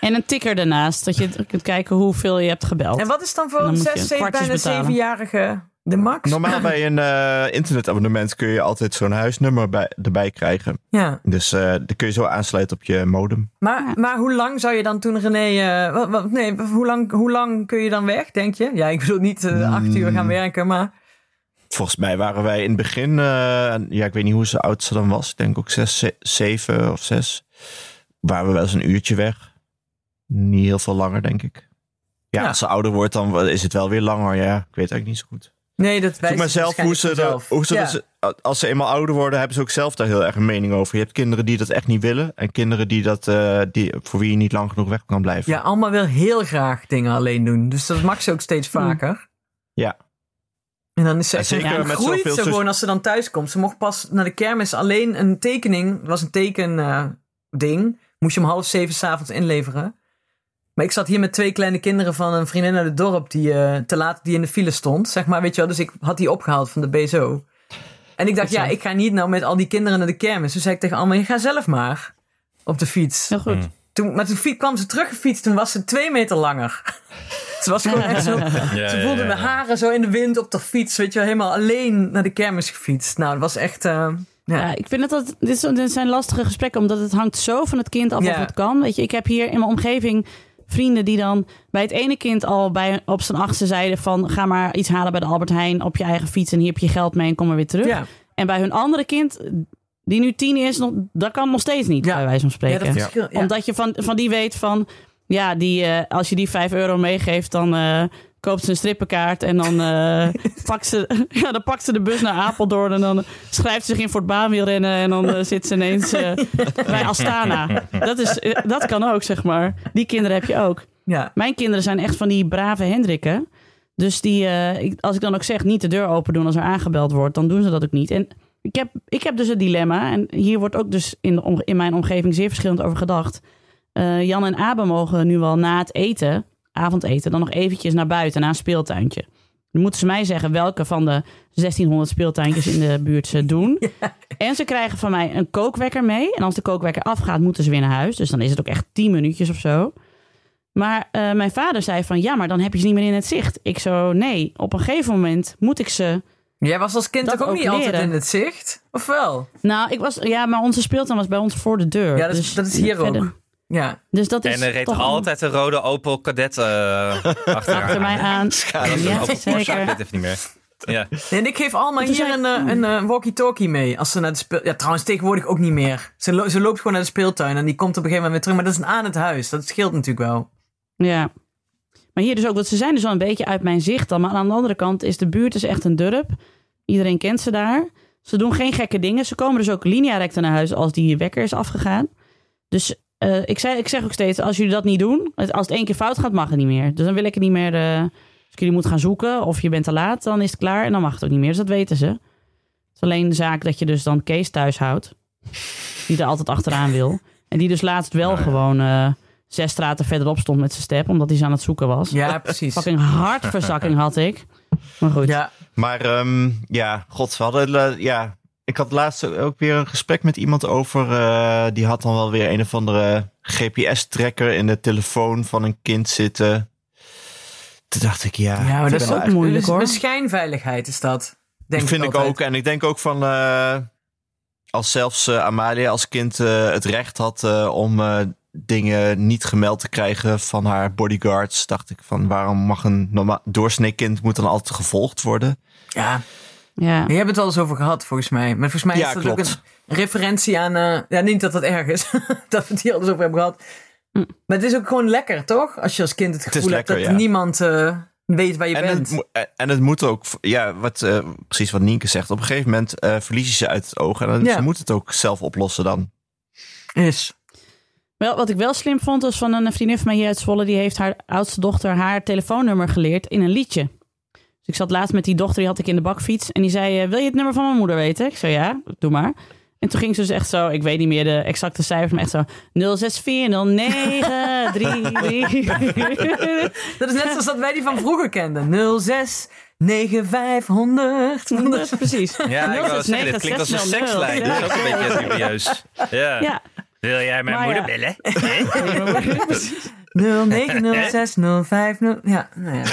En een ticker ernaast. Dat je kunt kijken hoeveel je hebt gebeld. En wat is dan voor een moet je 6, 7, kwartjes bijna betalen. 7-jarige de max? normaal bij een eh, internetabonnement kun je altijd zo'n huisnummer bij, erbij krijgen. Ja. Dus eh dan kun je zo aansluiten op je modem. Maar, maar hoe lang zou je dan toen René... eh, wat, wat- nee, hoe lang, hoe lang kun je dan weg, denk je? Ja, ik bedoel niet acht uur gaan werken, maar... Volgens mij waren wij in het begin, eh, ja, ik weet niet hoe ze oud ze dan was. Ik denk ook zes, ze- zeven of zes. Waren we wel eens een uurtje weg. Niet heel veel langer, denk ik. Ja, Ja. als ze ouder wordt, dan is het wel weer langer. Ja, ik weet eigenlijk niet zo goed. Nee, dat wijst maar zelf hoe ze, dat, hoe ze dat- als ze eenmaal ouder worden, hebben ze ook zelf daar heel erg een mening over. Je hebt kinderen die dat echt niet willen. En kinderen die dat, eh, die, voor wie je niet lang genoeg weg kan blijven. Ja, Alma wil heel graag dingen alleen doen. Dus dat mag ze ook steeds vaker. Ja. En dan is ze echt ja, groeit zoveel ze gewoon als ze dan thuis komt. Ze mocht pas naar de kermis alleen een tekening. Was een teken eh, ding. Moest je om half zeven s'avonds inleveren. Maar ik zat hier met twee kleine kinderen van een vriendin uit het dorp die eh, te laat die in de file stond. Zeg maar, weet je wel. Dus ik had die opgehaald van de BSO. En ik dacht, ja, ik ga niet nou met al die kinderen naar de kermis. Dus zei ik tegen Alma, je gaat zelf maar op de fiets. Heel goed. Mm. Toen, maar toen kwam ze teruggefietst, toen was ze twee meter langer. (laughs) ze was gewoon echt zo... (laughs) Ja, Ze voelde ja, mijn ja. haren zo in de wind op de fiets. Weet je wel, helemaal alleen naar de kermis gefietst. Nou, dat was echt... eh, ja. Ja, ik vind het dat dit, zijn lastige gesprekken, omdat het hangt zo van het kind af Ja. of het kan. Weet je, ik heb hier in mijn omgeving vrienden die dan bij het ene kind al bij, op zijn achtste zeiden van ga maar iets halen bij de Albert Heijn op je eigen fiets en hier heb je geld mee en kom maar weer terug. Ja. En bij hun andere kind, die nu tien is, nog, dat kan nog steeds niet, Ja. bij wijze van Ja, spreken. dat. Omdat je van, van die weet van, ja, die, eh, als je die 5 euro meegeeft, dan eh, koopt ze een strippenkaart en dan, eh, (laughs) pakt ze, (laughs) ja, dan pakt ze de bus naar Apeldoorn en dan schrijft ze zich in voor het baanwielrennen en dan eh, zit ze ineens eh, bij Astana. Dat, is, dat kan ook, zeg maar. Die kinderen heb je ook. Ja. Mijn kinderen zijn echt van die brave Hendrikken. Dus die, ik, als ik dan ook zeg niet de deur open doen als er aangebeld wordt, dan doen ze dat ook niet. En ik heb, ik heb dus het dilemma, en hier wordt ook dus in, de in mijn omgeving zeer verschillend over gedacht. Jan en Abe mogen nu wel na het eten, avondeten, dan nog eventjes naar buiten, naar een speeltuintje. Dan moeten ze mij zeggen welke van de 1600 speeltuintjes in de buurt ze doen. (laughs) En ze krijgen van mij een kookwekker mee. En als de kookwekker afgaat, moeten ze weer naar huis. Dus dan is het ook echt 10 minuutjes of zo. Maar eh, mijn vader zei van, ja, maar dan heb je ze niet meer in het zicht. Ik zo, nee, op een gegeven moment moet ik ze... Jij was als kind ook, ook niet altijd in het zicht? Of wel? Nou, ik was, ja, maar onze speeltuin was bij ons voor de deur. Ja, dat is- Dus dat is hier verder- ook. Ja. Dus dat is En er reed toch altijd een rode Opel Kadett eh (laughs) achter, achter mij aan. Ja, dat is een Ja, Opel Porsche, ik weet het niet meer. Ja. En ik geef allemaal hier zei een, eh, een, eh, walkie-talkie mee. Als ze naar de speel... Ja, trouwens tegenwoordig ook niet meer. Ze, lo- ze loopt gewoon naar de speeltuin en die komt op een gegeven moment weer terug. Maar dat is een aan het huis. Dat scheelt natuurlijk wel. Ja. Maar hier dus ook, want ze zijn dus wel een beetje uit mijn zicht dan. Maar aan de andere kant is de buurt is echt een durp. Iedereen kent ze daar. Ze doen geen gekke dingen. Ze komen dus ook linea-recta naar huis als die wekker is afgegaan. Dus eh, ik, zei, ik zeg ook steeds, als jullie dat niet doen, als het één keer fout gaat, mag het niet meer. Dus dan wil ik het niet meer, eh, als ik jullie moet gaan zoeken of je bent te laat, dan is het klaar en dan mag het ook niet meer. Dus dat weten ze. Het is alleen de zaak dat je dus dan Kees thuis houdt. Die er altijd achteraan wil. En die dus laatst wel gewoon eh, zes straten verderop stond met zijn step, omdat hij ze aan het zoeken was. Ja, precies. Fucking hartverzakking had ik. Maar goed. Ja, Maar ehm, ja, god, we hadden... ja, ik had laatst ook weer een gesprek met iemand over... eh, die had dan wel weer een of andere GPS-tracker in de telefoon van een kind zitten. Toen dacht ik, ja... ja maar dat is ook moeilijk, dus hoor. Een schijnveiligheid is dat. Denk Dat vind ik altijd. ook. En ik denk ook van... eh, als zelfs eh, Amalia als kind eh, het recht had eh, om eh, dingen niet gemeld te krijgen van haar bodyguards, dacht ik van waarom mag een normaal doorsnee kind moet dan altijd gevolgd worden? Ja, Ja. je hebt het eens over gehad volgens mij. Maar volgens mij Ja, is dat klopt. ook een referentie aan... eh, ja, niet dat dat erg is. (laughs) dat we het hier al eens over hebben gehad. Hm. Maar het is ook gewoon lekker, toch? Als je als kind het gevoel hebt lekker, dat ja. niemand eh, weet waar je En bent. het, eh, en het moet ook, ja, wat, eh, precies wat Nienke zegt. Op een gegeven moment eh verlies je ze uit het oog. En dan, Ja. ze moet het ook zelf oplossen dan. Is. Wel, wat ik wel slim vond, was van een vriendin van mij hier uit Zwolle. Die heeft haar oudste dochter haar telefoonnummer geleerd in een liedje. Dus ik zat laatst met die dochter, die had ik in de bakfiets. En die zei, eh, wil je het nummer van mijn moeder weten? Ik zei, ja, doe maar. En toen ging ze dus echt zo, ik weet niet meer de exacte cijfers, maar echt zo 06409333. (laughs) Dat is net zoals dat wij die van vroeger kenden. 06 9500. Precies. (laughs) Ja, ik wou zeggen, dit klinkt als een 0690. sekslijn. Dat is ook een beetje dubieus. Ja. Ja, Wil jij mijn Maar moeder ja. bellen? (laughs) 090650. Ja, nou ja.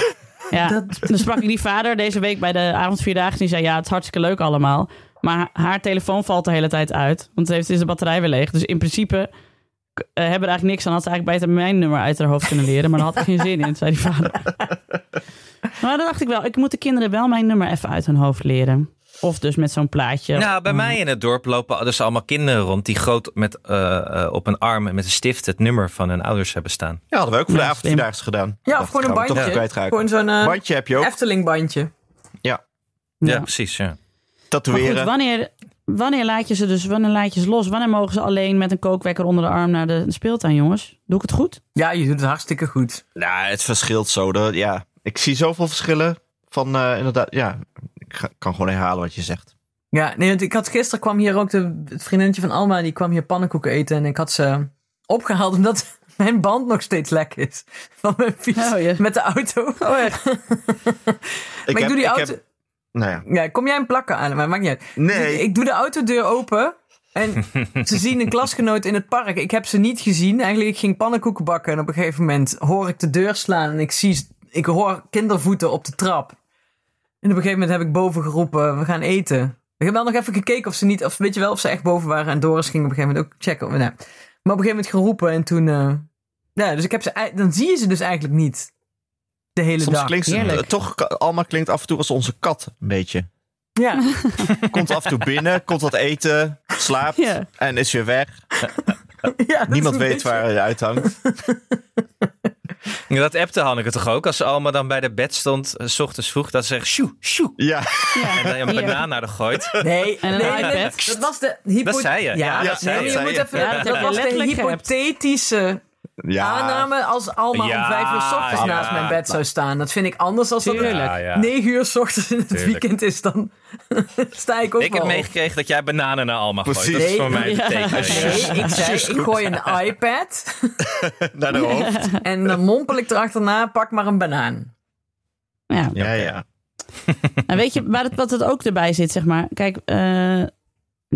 Ja, Dat- dan sprak ik die vader deze week bij de avondvierdaagse. Die zei, ja, het is hartstikke leuk allemaal. Maar haar telefoon valt de hele tijd uit. Want ze heeft is de batterij weer leeg. Dus in principe eh, hebben er eigenlijk niks aan. Had ze eigenlijk beter mijn nummer uit haar hoofd kunnen leren. Maar daar had ik geen zin in, zei die vader. (laughs) Maar dan dacht ik wel, ik moet de kinderen wel mijn nummer even uit hun hoofd leren. Of dus met zo'n plaatje. Nou, bij mij in het dorp lopen dus allemaal kinderen rond die groot met, eh, eh, op een arm met een stift het nummer van hun ouders hebben staan. Ja, hadden we ook voor de Ja, avondvierdaagse gedaan. Ja, of gewoon een bandje. Gewoon zo'n eh, bandje heb je ook. Efteling bandje. Ja, Ja, Ja. precies. Ja. Maar tatoeëren. goed, wanneer, wanneer laat je ze dus, wanneer laat je ze los? Wanneer mogen ze alleen met een kookwekker onder de arm naar de speeltuin, jongens? Doe ik het goed? Ja, je doet het hartstikke goed. Nou, het verschilt zo. Dat, ja, ik zie zoveel verschillen van eh, inderdaad. Ja, ik ga- kan gewoon herhalen wat je zegt. Ja, nee, want ik had gisteren kwam hier ook de, het vriendinnetje van Alma, die kwam hier pannenkoeken eten en ik had ze opgehaald omdat (laughs) mijn band nog steeds lek is (laughs) van mijn fiets Oh, met de auto. Oh, echt? (laughs) maar ik, heb- doe die auto. heb- nou ja. Ja, kom jij een plakken aan, maar maakt niet uit. Nee. Ik doe de autodeur open en ze zien een klasgenoot in het park. Ik heb ze niet gezien. Eigenlijk, ik ging pannenkoeken bakken en op een gegeven moment hoor ik de deur slaan en ik zie, ik hoor kindervoeten op de trap. En op een gegeven moment heb ik boven geroepen, we gaan eten. Ik heb wel nog even gekeken of ze niet, of weet je wel, of ze echt boven waren. En Doris ging op een gegeven moment ook checken. Nou, maar op een gegeven moment geroepen en toen, eh, ja, dus ik heb ze, dan zie je ze dus eigenlijk niet. De hele Soms dag. klinkt ze eh, toch, Alma klinkt af en toe als onze kat, een beetje. Ja. (laughs) Komt af en toe binnen, komt wat eten, slaapt Ja. en is weer weg. (laughs) ja Niemand weet beetje- waar hij uithangt. (laughs) Ja, Dat appte Hanneke toch ook? Als ze allemaal dan bij de bed stond, eh, s ochtends vroeg, dat ze zegt sjoe, sjoe. Ja, Ja. En dan een Hier. banaan naar de gooit. (laughs) Nee, En een nee, iPad. dat was de hypo- Dat zei je. Ja, Ja, dat zei nee, je. je moet je. even. Ja, dat dat je was de hypothetische ja. aanname als Alma Ja, om vijf uur 's ochtends ja, naast mijn bed zou staan. Dat vind ik anders als dat Ja, ja. negen uur 's ochtends in het Tuurlijk. weekend is. Dan (laughs) sta ik ook Ik heb op. meegekregen dat jij bananen naar Alma gooit. Precies. Dat is Nee, voor mij. Nee, (laughs) ik zei, ik gooi een (laughs) iPad naar de hoofd. en dan mompel ik erachterna, pak maar een banaan. Ja. Ja, ja. En weet je waar het, wat het ook erbij zit, zeg maar? Kijk, eh,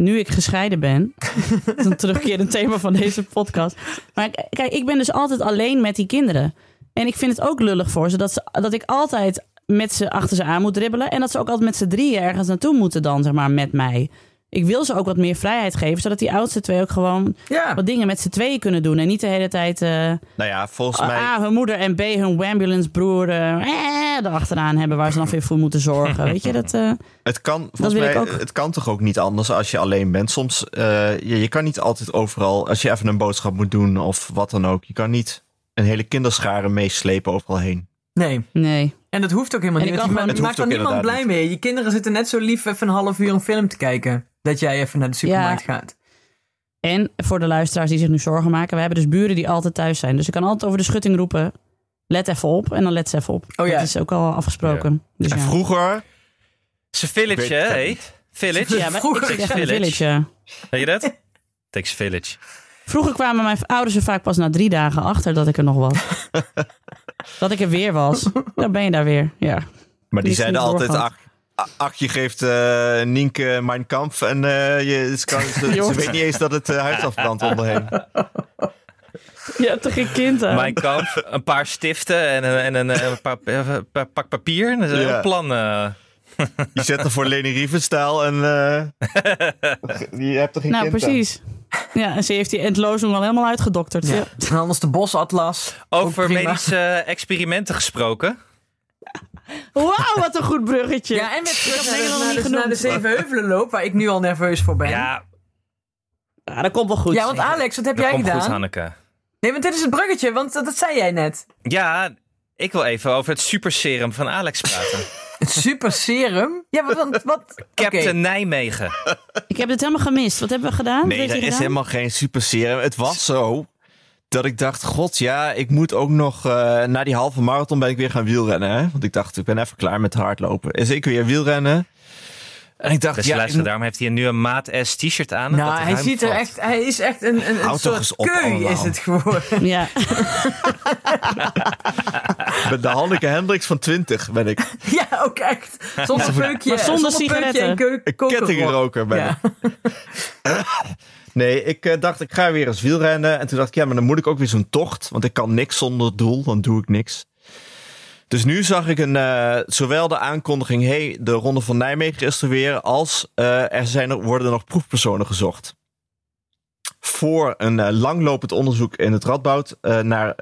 nu ik gescheiden ben, (laughs) dat is een terugkerend thema van deze podcast. Maar kijk, ik ben dus altijd alleen met die kinderen. En ik vind het ook lullig voor ze dat, ze, dat ik altijd met ze achter ze aan moet dribbelen. En dat ze ook altijd met z'n drieën ergens naartoe moeten dan, zeg maar, met mij. Ik wil ze ook wat meer vrijheid geven, zodat die oudste twee ook gewoon Ja. wat dingen met z'n tweeën kunnen doen. En niet de hele tijd eh, Nou ja, volgens mij... A, hun moeder en B, hun ambulance broer eh, eh, erachteraan hebben waar ze dan weer voor moeten zorgen. (laughs) Weet je, dat... eh, Het kan, volgens wil ik mij, ook. het kan toch ook niet anders als je alleen bent. Soms, eh, je, je kan niet altijd overal, als je even een boodschap moet doen of wat dan ook. Je kan niet een hele kinderschare meeslepen overal heen. Nee. nee. En dat hoeft ook helemaal niet. kan Je, maakt er hoeft ook niemand blij inderdaad mee. Je kinderen zitten net zo lief even een half uur een film te kijken. Dat jij even naar de supermarkt gaat. En voor de luisteraars die zich nu zorgen maken, we hebben dus buren die altijd thuis zijn. Dus ik kan altijd over de schutting roepen, let even op. En dan let ze even op. Oh ja. Dat is ook al afgesproken. Dus En ja. vroeger, weet village, hè? Village? Ja, maar Vroeger ik zeg village. village. ja. Weet je dat? Takes village. Vroeger kwamen mijn ouders er vaak pas na drie dagen achter dat ik er nog was. (laughs) dat ik er weer was. Dan ben je daar weer. Ja. maar die Niet zeiden altijd, ach, ach, je geeft eh Nienke mijn kamp en eh, je, ze, kan, (laughs) ze, weet niet eens dat het eh, huis afbrandt onderheen. (laughs) Je hebt toch geen kind aan? Mijn kamp, een paar stiften en een, en een, een paar, een paar pak papier. Dat is een Ja. plan. eh. (laughs) Je zet er voor Leni Riefenstahl en eh, je hebt er geen nou, kind aan. precies. Ja, en ze heeft die entlozing al helemaal uitgedokterd. Ja. Ja. En anders de bosatlas. Over medische experimenten gesproken. Wauw, wat een goed bruggetje. Ja, en met terug naar, naar, de, naar de. Zevenheuvelenloop, waar ik nu al nerveus voor ben. Ja, Ja, dat komt wel goed. Ja, want Alex, wat heb dat jij komt gedaan? goed, Hanneke. nee, want dit is het bruggetje, want dat, dat zei jij net. Ja, ik wil even over het superserum van Alex praten. (laughs) Het super serum? Ja, maar wat... wat (laughs) Captain. Nijmegen. Ik heb het helemaal gemist. Wat hebben we gedaan? Wat Nee, er is gedaan? helemaal geen super serum. Het was zo dat ik dacht, god ja, ik moet ook nog... eh, na die halve marathon ben ik weer gaan wielrennen. Hè? Want ik dacht, ik ben even klaar met hardlopen. Dus ik weer wielrennen. En ik dacht, Beste ja, ik- daarom heeft hij nu een maat S t-shirt aan. Nou, dat hij ziet er valt. echt... Hij is echt een, een, soort keu allemaal. is het geworden. (laughs) (laughs) Ja. (laughs) met de Hanneke Hendricks van 20 ben ik. ja, ook echt. Zonder peukje. Maar zonder peukje sigaretten. en keu- Een kokerrok. kettingroker ben Ja. ik. Nee, ik eh, dacht, ik ga weer eens wielrennen. En toen dacht ik, ja, maar dan moet ik ook weer zo'n tocht. Want ik kan niks zonder doel, dan doe ik niks. Dus nu zag ik een, eh, zowel de aankondiging, hey, de Ronde van Nijmegen is er weer, als eh, er, zijn worden nog proefpersonen gezocht. Voor een langlopend onderzoek in het Radboud naar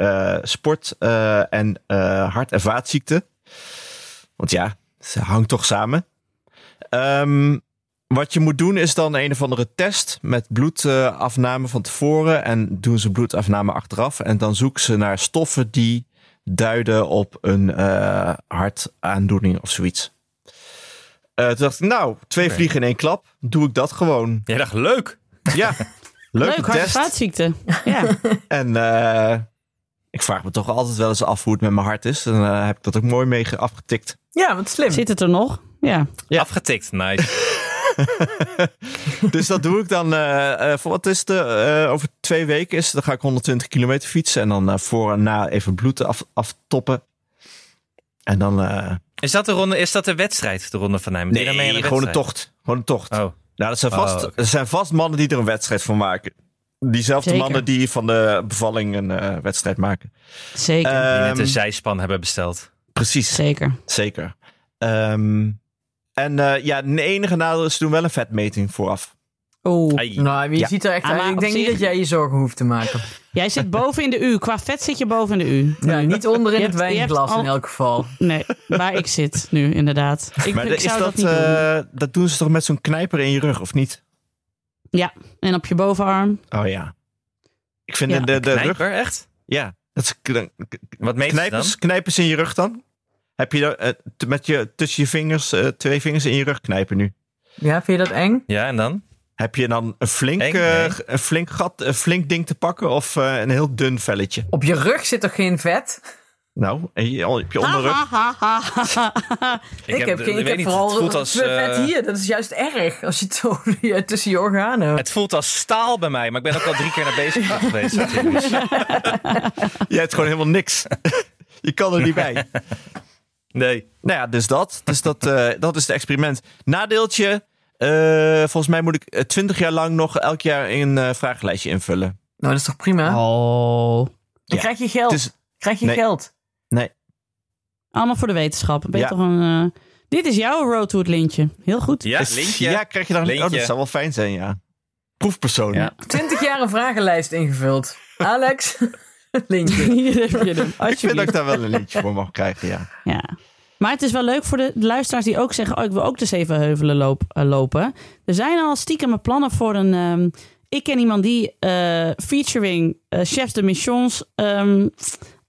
sport en hart- en vaatziekten. Want ja, ze hangt toch samen. Ehm, wat je moet doen is dan een of andere test met bloedafname van tevoren. En doen ze bloedafname achteraf. En dan zoeken ze naar stoffen die duiden op een eh, hartaandoening of zoiets. Eh, toen dacht ik, nou, twee vliegen in één klap. Doe ik dat gewoon. Jij dacht, leuk. Ja, (laughs) leuke Leuk, hart- en test. vaatziekte. (laughs) Ja. En eh, ik vraag me toch altijd wel eens af hoe het met mijn hart is. En eh, heb ik dat ook mooi mee ge- afgetikt. ja, wat slim. Zit het er nog? Ja. Ja. Afgetikt, nice. (laughs) (laughs) Dus dat doe ik dan. eh, eh, voor wat is de? eh, over twee weken is. Dan ga ik 120 kilometer fietsen. En dan voor en na even bloed af, aftoppen. En dan. eh, Is dat de ronde? Is dat de wedstrijd, de ronde van Nijmegen? Nee, gewoon een tocht. Gewoon een tocht. Oh, Nou, dat zijn vast, Oh, er zijn vast mannen die er een wedstrijd van maken. Diezelfde Zeker. mannen die van de bevalling een wedstrijd maken. Zeker. die net Ehm, een zijspan hebben besteld. precies. Zeker. Zeker. Ehm, en eh, ja, de enige nadeel is ze doen wel een vetmeting vooraf. Oeh. Ai. Nou, je Ja. ziet er echt Ah, uit. Ik denk niet dat jij je zorgen hoeft te maken. Jij zit boven in de U. Qua vet zit je boven in de U. Ja, niet onder in Je het wijnglas al- in elk geval. Nee, waar ik zit nu, inderdaad. Ik, Maar ik is dat, dat, niet doen. eh, dat doen ze toch met zo'n knijper in je rug, of niet? Ja, en op je bovenarm. Oh ja. Ik vind Ja, de, de, de rug... Knijper, echt? Ja, dat is Wat meet je dan? knijpers, knijpers in je rug dan? Heb je dat, eh, met je, tussen je vingers, eh, twee vingers in je rug knijpen nu? Ja, vind je dat eng? Ja, en dan? Heb je dan een flink, Eng? eh, Nee. een flink gat, een flink ding te pakken of eh, een heel dun velletje? Op je rug zit toch geen vet? Nou, en je, op je onderrug. Ha, ha, ha, ha, ha. Ik, heb, geen, ik weet heb niet, vooral het voelt als, vet hier. Dat is juist erg. Als je het zo ja, tussen je organen hebt. Het voelt als staal bij mij, maar ik ben ook al drie keer naar bezig geweest. (laughs) Je hebt gewoon helemaal niks. (laughs) je kan er niet bij. (laughs) Nee. Nou ja, dus dat. Dus dat, eh, (laughs) dat is het experiment. Nadeeltje. eh, volgens mij moet ik eh, twintig jaar lang nog elk jaar een eh, vragenlijstje invullen. Nou, dat is toch prima? Oh. Dan Ja. krijg je geld. Is, Krijg je Nee. geld. Allemaal voor de wetenschap. Ben je Ja. toch een, eh, Dit is jouw road to het lintje. Heel goed. Ja, lintje. ja, krijg je dan. Oh, Lintje. dat zou wel fijn zijn, ja. Proefpersoon. Ja. 20 jaar een vragenlijst ingevuld. Alex, (laughs) lintje. (laughs) Hier heb je hem. Ik vind dat ik daar wel een lintje voor mag krijgen, ja. Ja. Maar het is wel leuk voor de luisteraars die ook zeggen... oh, ik wil ook de Zevenheuvelen loop, eh, lopen. Er zijn al stiekem plannen voor een... ehm, ik ken iemand die eh, featuring eh, chefs de missions... ehm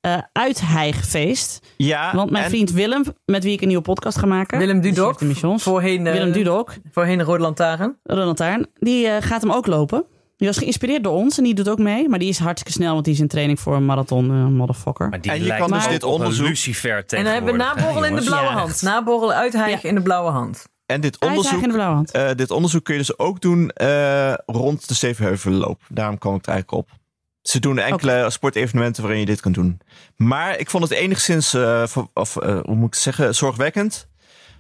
eh, uithijgfeest. Ja, Want mijn en- vriend Willem, met wie ik een nieuwe podcast ga maken... Willem Dudok, chef de missions. Voorheen, eh, Willem Dudok, voorheen Rode Lantaarn. de lantaarn. Die eh, gaat hem ook lopen. Die was geïnspireerd door ons en die doet ook mee. Maar die is hartstikke snel, want die is in training voor een marathon, eh, motherfucker. Maar die En je lijkt kan dus dit onderzoek- lucifer En dan hebben we tegenwoordig, hè, naborrel in de blauwe hand. echt. Naborrel uithijgen Ja. in de blauwe hand. en dit onderzoek, eigenlijk in de blauwe hand. eh, dit onderzoek kun je dus ook doen eh, rond de Zevenheuvelenloop. Daarom kwam ik er eigenlijk op. Ze doen enkele sportevenementen waarin je dit kan doen. Maar ik vond het enigszins, eh, voor- of eh, hoe moet ik het zeggen, zorgwekkend.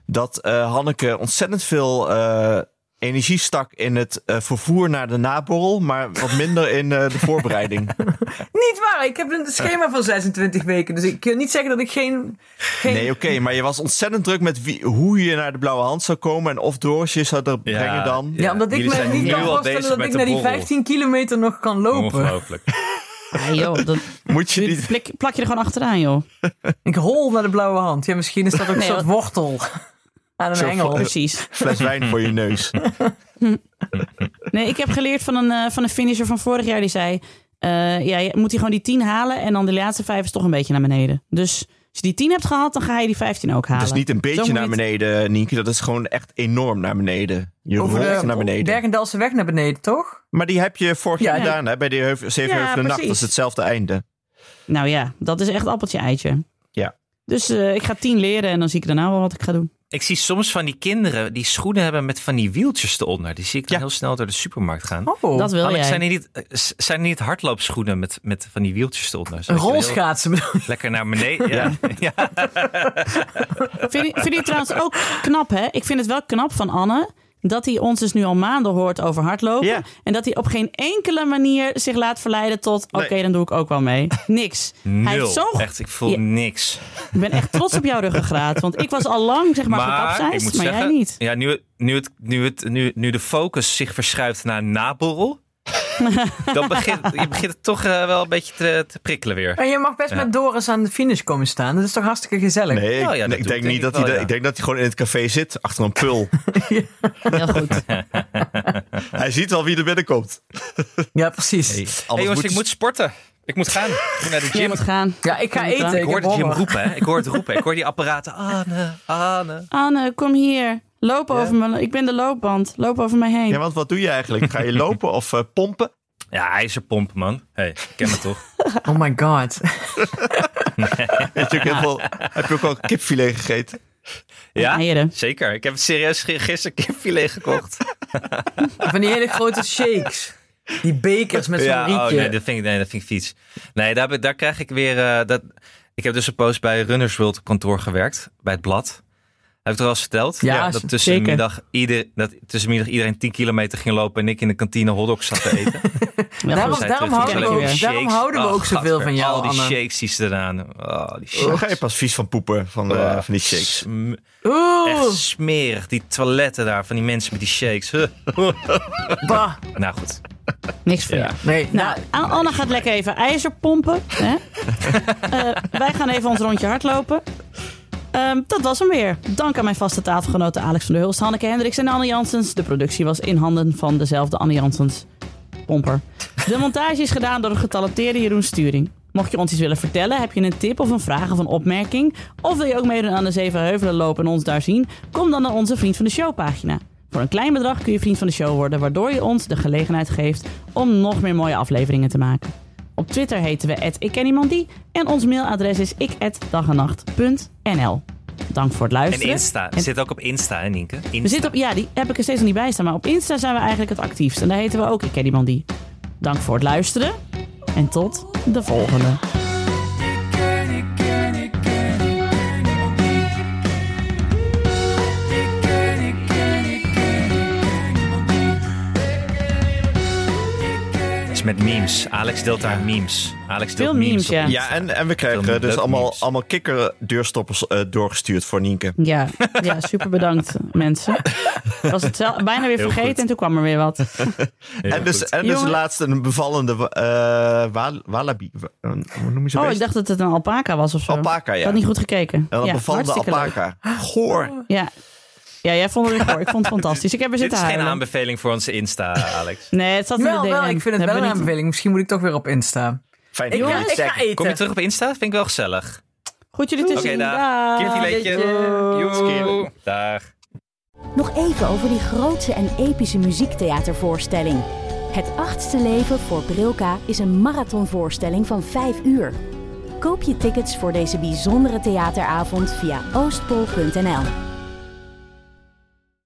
Dat eh, Hanneke ontzettend veel eh, energie stak in het eh, vervoer naar de naborrel. Maar wat minder in eh, de voorbereiding. (laughs) Niet waar, ik heb een schema van 26 weken. Dus ik kan niet zeggen dat ik geen... geen... Nee, oké, maar je was ontzettend druk met wie, hoe je naar de blauwe hand zou komen. En of Doris je zou er Ja. brengen dan. Ja, omdat ik me niet kan voorstellen dat met ik naar die borrel. 15 kilometer nog kan lopen. Ongelooflijk. (laughs) Ja, joh, dat Moet je niet... plak, plak je er gewoon achteraan, joh. Ik hol naar de blauwe hand. Ja, misschien is dat ook een Nee, soort wat- wortel aan een Zo engel. Precies. (laughs) fles wijn voor je neus. (laughs) Nee, ik heb geleerd van een, eh, van een finisher van vorig jaar die zei... eh, ja, je moet hij gewoon die 10 halen en dan de laatste vijf is toch een beetje naar beneden. Dus als je die 10 hebt gehaald, dan ga je die 15 ook halen. Dat is niet een beetje naar het- beneden, Nienke. Dat is gewoon echt enorm naar beneden. Je Over rolt de naar beneden. Bergendalse weg naar beneden, toch? Maar die heb je vorig jaar Ja. gedaan hè, bij de Heuvel, Zevenheuvelen Nacht. Dat is hetzelfde einde. Nou ja, dat is echt appeltje-eitje. Ja. Dus eh, ik ga 10 leren en dan zie ik daarna wel wat ik ga doen. Ik zie soms van die kinderen die schoenen hebben met van die wieltjes eronder. Die zie ik dan Ja. heel snel door de supermarkt gaan. Oh, dat wil Alex, jij. zijn er niet, eh, zijn er niet hardloopschoenen met, met van die wieltjes eronder? een rolschaatsen? Lekker naar beneden. (laughs) Ja. (laughs) Ja. Vind je, vind je het trouwens ook knap, hè? Ik vind het wel knap van Anne... dat hij ons dus nu al maanden hoort over hardlopen. Ja. En dat hij op geen enkele manier zich laat verleiden tot... oké, Nee. dan doe ik ook wel mee. (laughs) Niks. Hij heeft zo... Echt, ik voel Ja. niks. Ik ben echt trots op jouw ruggengraat. Want ik was al lang, zeg maar, Maar gekapseist, maar zeggen, jij niet. Ja, nu, het- nu, het, nu, het, nu, nu de focus zich verschuift naar naborrel. (laughs) dan begint, je begint het toch eh, wel een beetje te, te prikkelen weer. En je mag best Ja. met Doris aan de finish komen staan. Dat is toch hartstikke gezellig? Nee, Ja, ik, ja, denk niet dat hij... ja. Ik denk dat hij gewoon in het café zit, achter een pul. (laughs) Heel goed. (laughs) hij ziet wel wie er binnenkomt. Ja, precies. Hey, jongens, moet ik moet sporten. Ik moet gaan. Ik moet naar de gym. moet gaan. Ja, ik ga eten. Ik Ik hoor gym roepen, hè. Ik hoor het roepen. Ik hoor die apparaten. Anne, Anne. Anne, kom hier. Loop over me. Ik ben de loopband. Loop over mij heen. Ja, want wat doe je eigenlijk? Ga je lopen of eh, pompen? Ja, ijzerpomp, man. hey, ik ken het toch? (laughs) Oh my god. Weet je ook heel veel, (laughs) heb je ook al kipfilet gegeten? Ja, Eieren. zeker. Ik heb serieus gisteren kipfilet gekocht. (laughs) Van die hele grote shakes. Die bekers met zo'n ja, rietje. oh, nee, dat vind ik, nee, dat vind ik vies. Nee, daar, daar krijg ik weer... eh, dat, ik heb dus een poos bij Runners World kantoor gewerkt. Bij het blad. Heb ik het al eens verteld? Ja, dat tussen zeker. middag, ieder, dat tussen middag iedereen 10 kilometer ging lopen en ik in de kantine hotdogs zat te eten. (laughs) Ja, Daarom- daarom Toen houden we ook- daarom shakes. houden we Oh, ook zoveel van jou, Al die Anne. shakes die ze eraan. Oh, die Dan shakes. ga je pas vies van poepen van, eh, van die shakes. Sm- Oeh, Echt smerig. Die toiletten daar van die mensen met die shakes. (laughs) Bah. Nou goed. Niks voor Ja. jou. Nee, Nou, An- Anne gaat lekker even ijzer pompen. Hè? (laughs) Eh, wij gaan even ons rondje hardlopen. Ehm, dat was hem weer. Dank aan mijn vaste tafelgenoten Alex van der Hulst, Hanneke Hendricks en Anne Janssens. De productie was in handen van dezelfde Anne Janssens. Pomper. De montage is gedaan door de getalenteerde Jeroen Sturing. Mocht je ons iets willen vertellen, heb je een tip of een vraag of een opmerking... of wil je ook meedoen aan de Zeven Heuvelen lopen en ons daar zien... kom dan naar onze Vriend van de Show pagina. Voor een klein bedrag kun je vriend van de show worden... waardoor je ons de gelegenheid geeft om nog meer mooie afleveringen te maken. Op Twitter heten we ik ken iemand die en ons mailadres is ik@dagenacht.nl. Dank voor het En luisteren. Insta. En- Zit ook op Insta, hè, Nienke? Insta. we zitten op, ja, die heb ik er steeds nog niet bij staan, maar op Insta zijn we eigenlijk het actiefst. En daar heten we ook Ik ken iemand die. Dank voor het luisteren en tot de volgende. Met memes. Alex deelt daar memes. Alex deelt Veel memes, ja. Ja, en, en we krijgen Veel dus allemaal, memes. allemaal kikkerdeurstoppers eh, doorgestuurd voor Nienke. Ja, (laughs) ja, super bedankt mensen. Ik was het bijna weer Heel vergeten goed. en toen kwam er weer wat. Heel en dus, goed. en dus Jongen. laatst een bevallende eh wal- wallaby. wa- Hoe noem je ze Oh, ik dacht dat het een alpaca was of zo. Alpaca, Ik ja. had niet goed gekeken. Een ja, bevallende leuk. alpaca. Goor. Ja. Ja, jij vond het weer. Ik vond het fantastisch. Ik heb er Dit zitten is geen aanbeveling voor onze Insta, Alex. (laughs) Nee, het zat in de Wel, wel, ik vind het Hebben wel we een niet- aanbeveling. Misschien moet ik toch weer op Insta. Fijn Ik ga, ga eten. Kom je terug op Insta? Vind ik wel gezellig. Goed jullie te Oké, zien. Doei. Joe. Dag. Nog even over die grootse en epische muziektheatervoorstelling. Het achtste leven voor Brilka is een marathonvoorstelling van 5 uur. Koop je tickets voor deze bijzondere theateravond via oostpol.nl.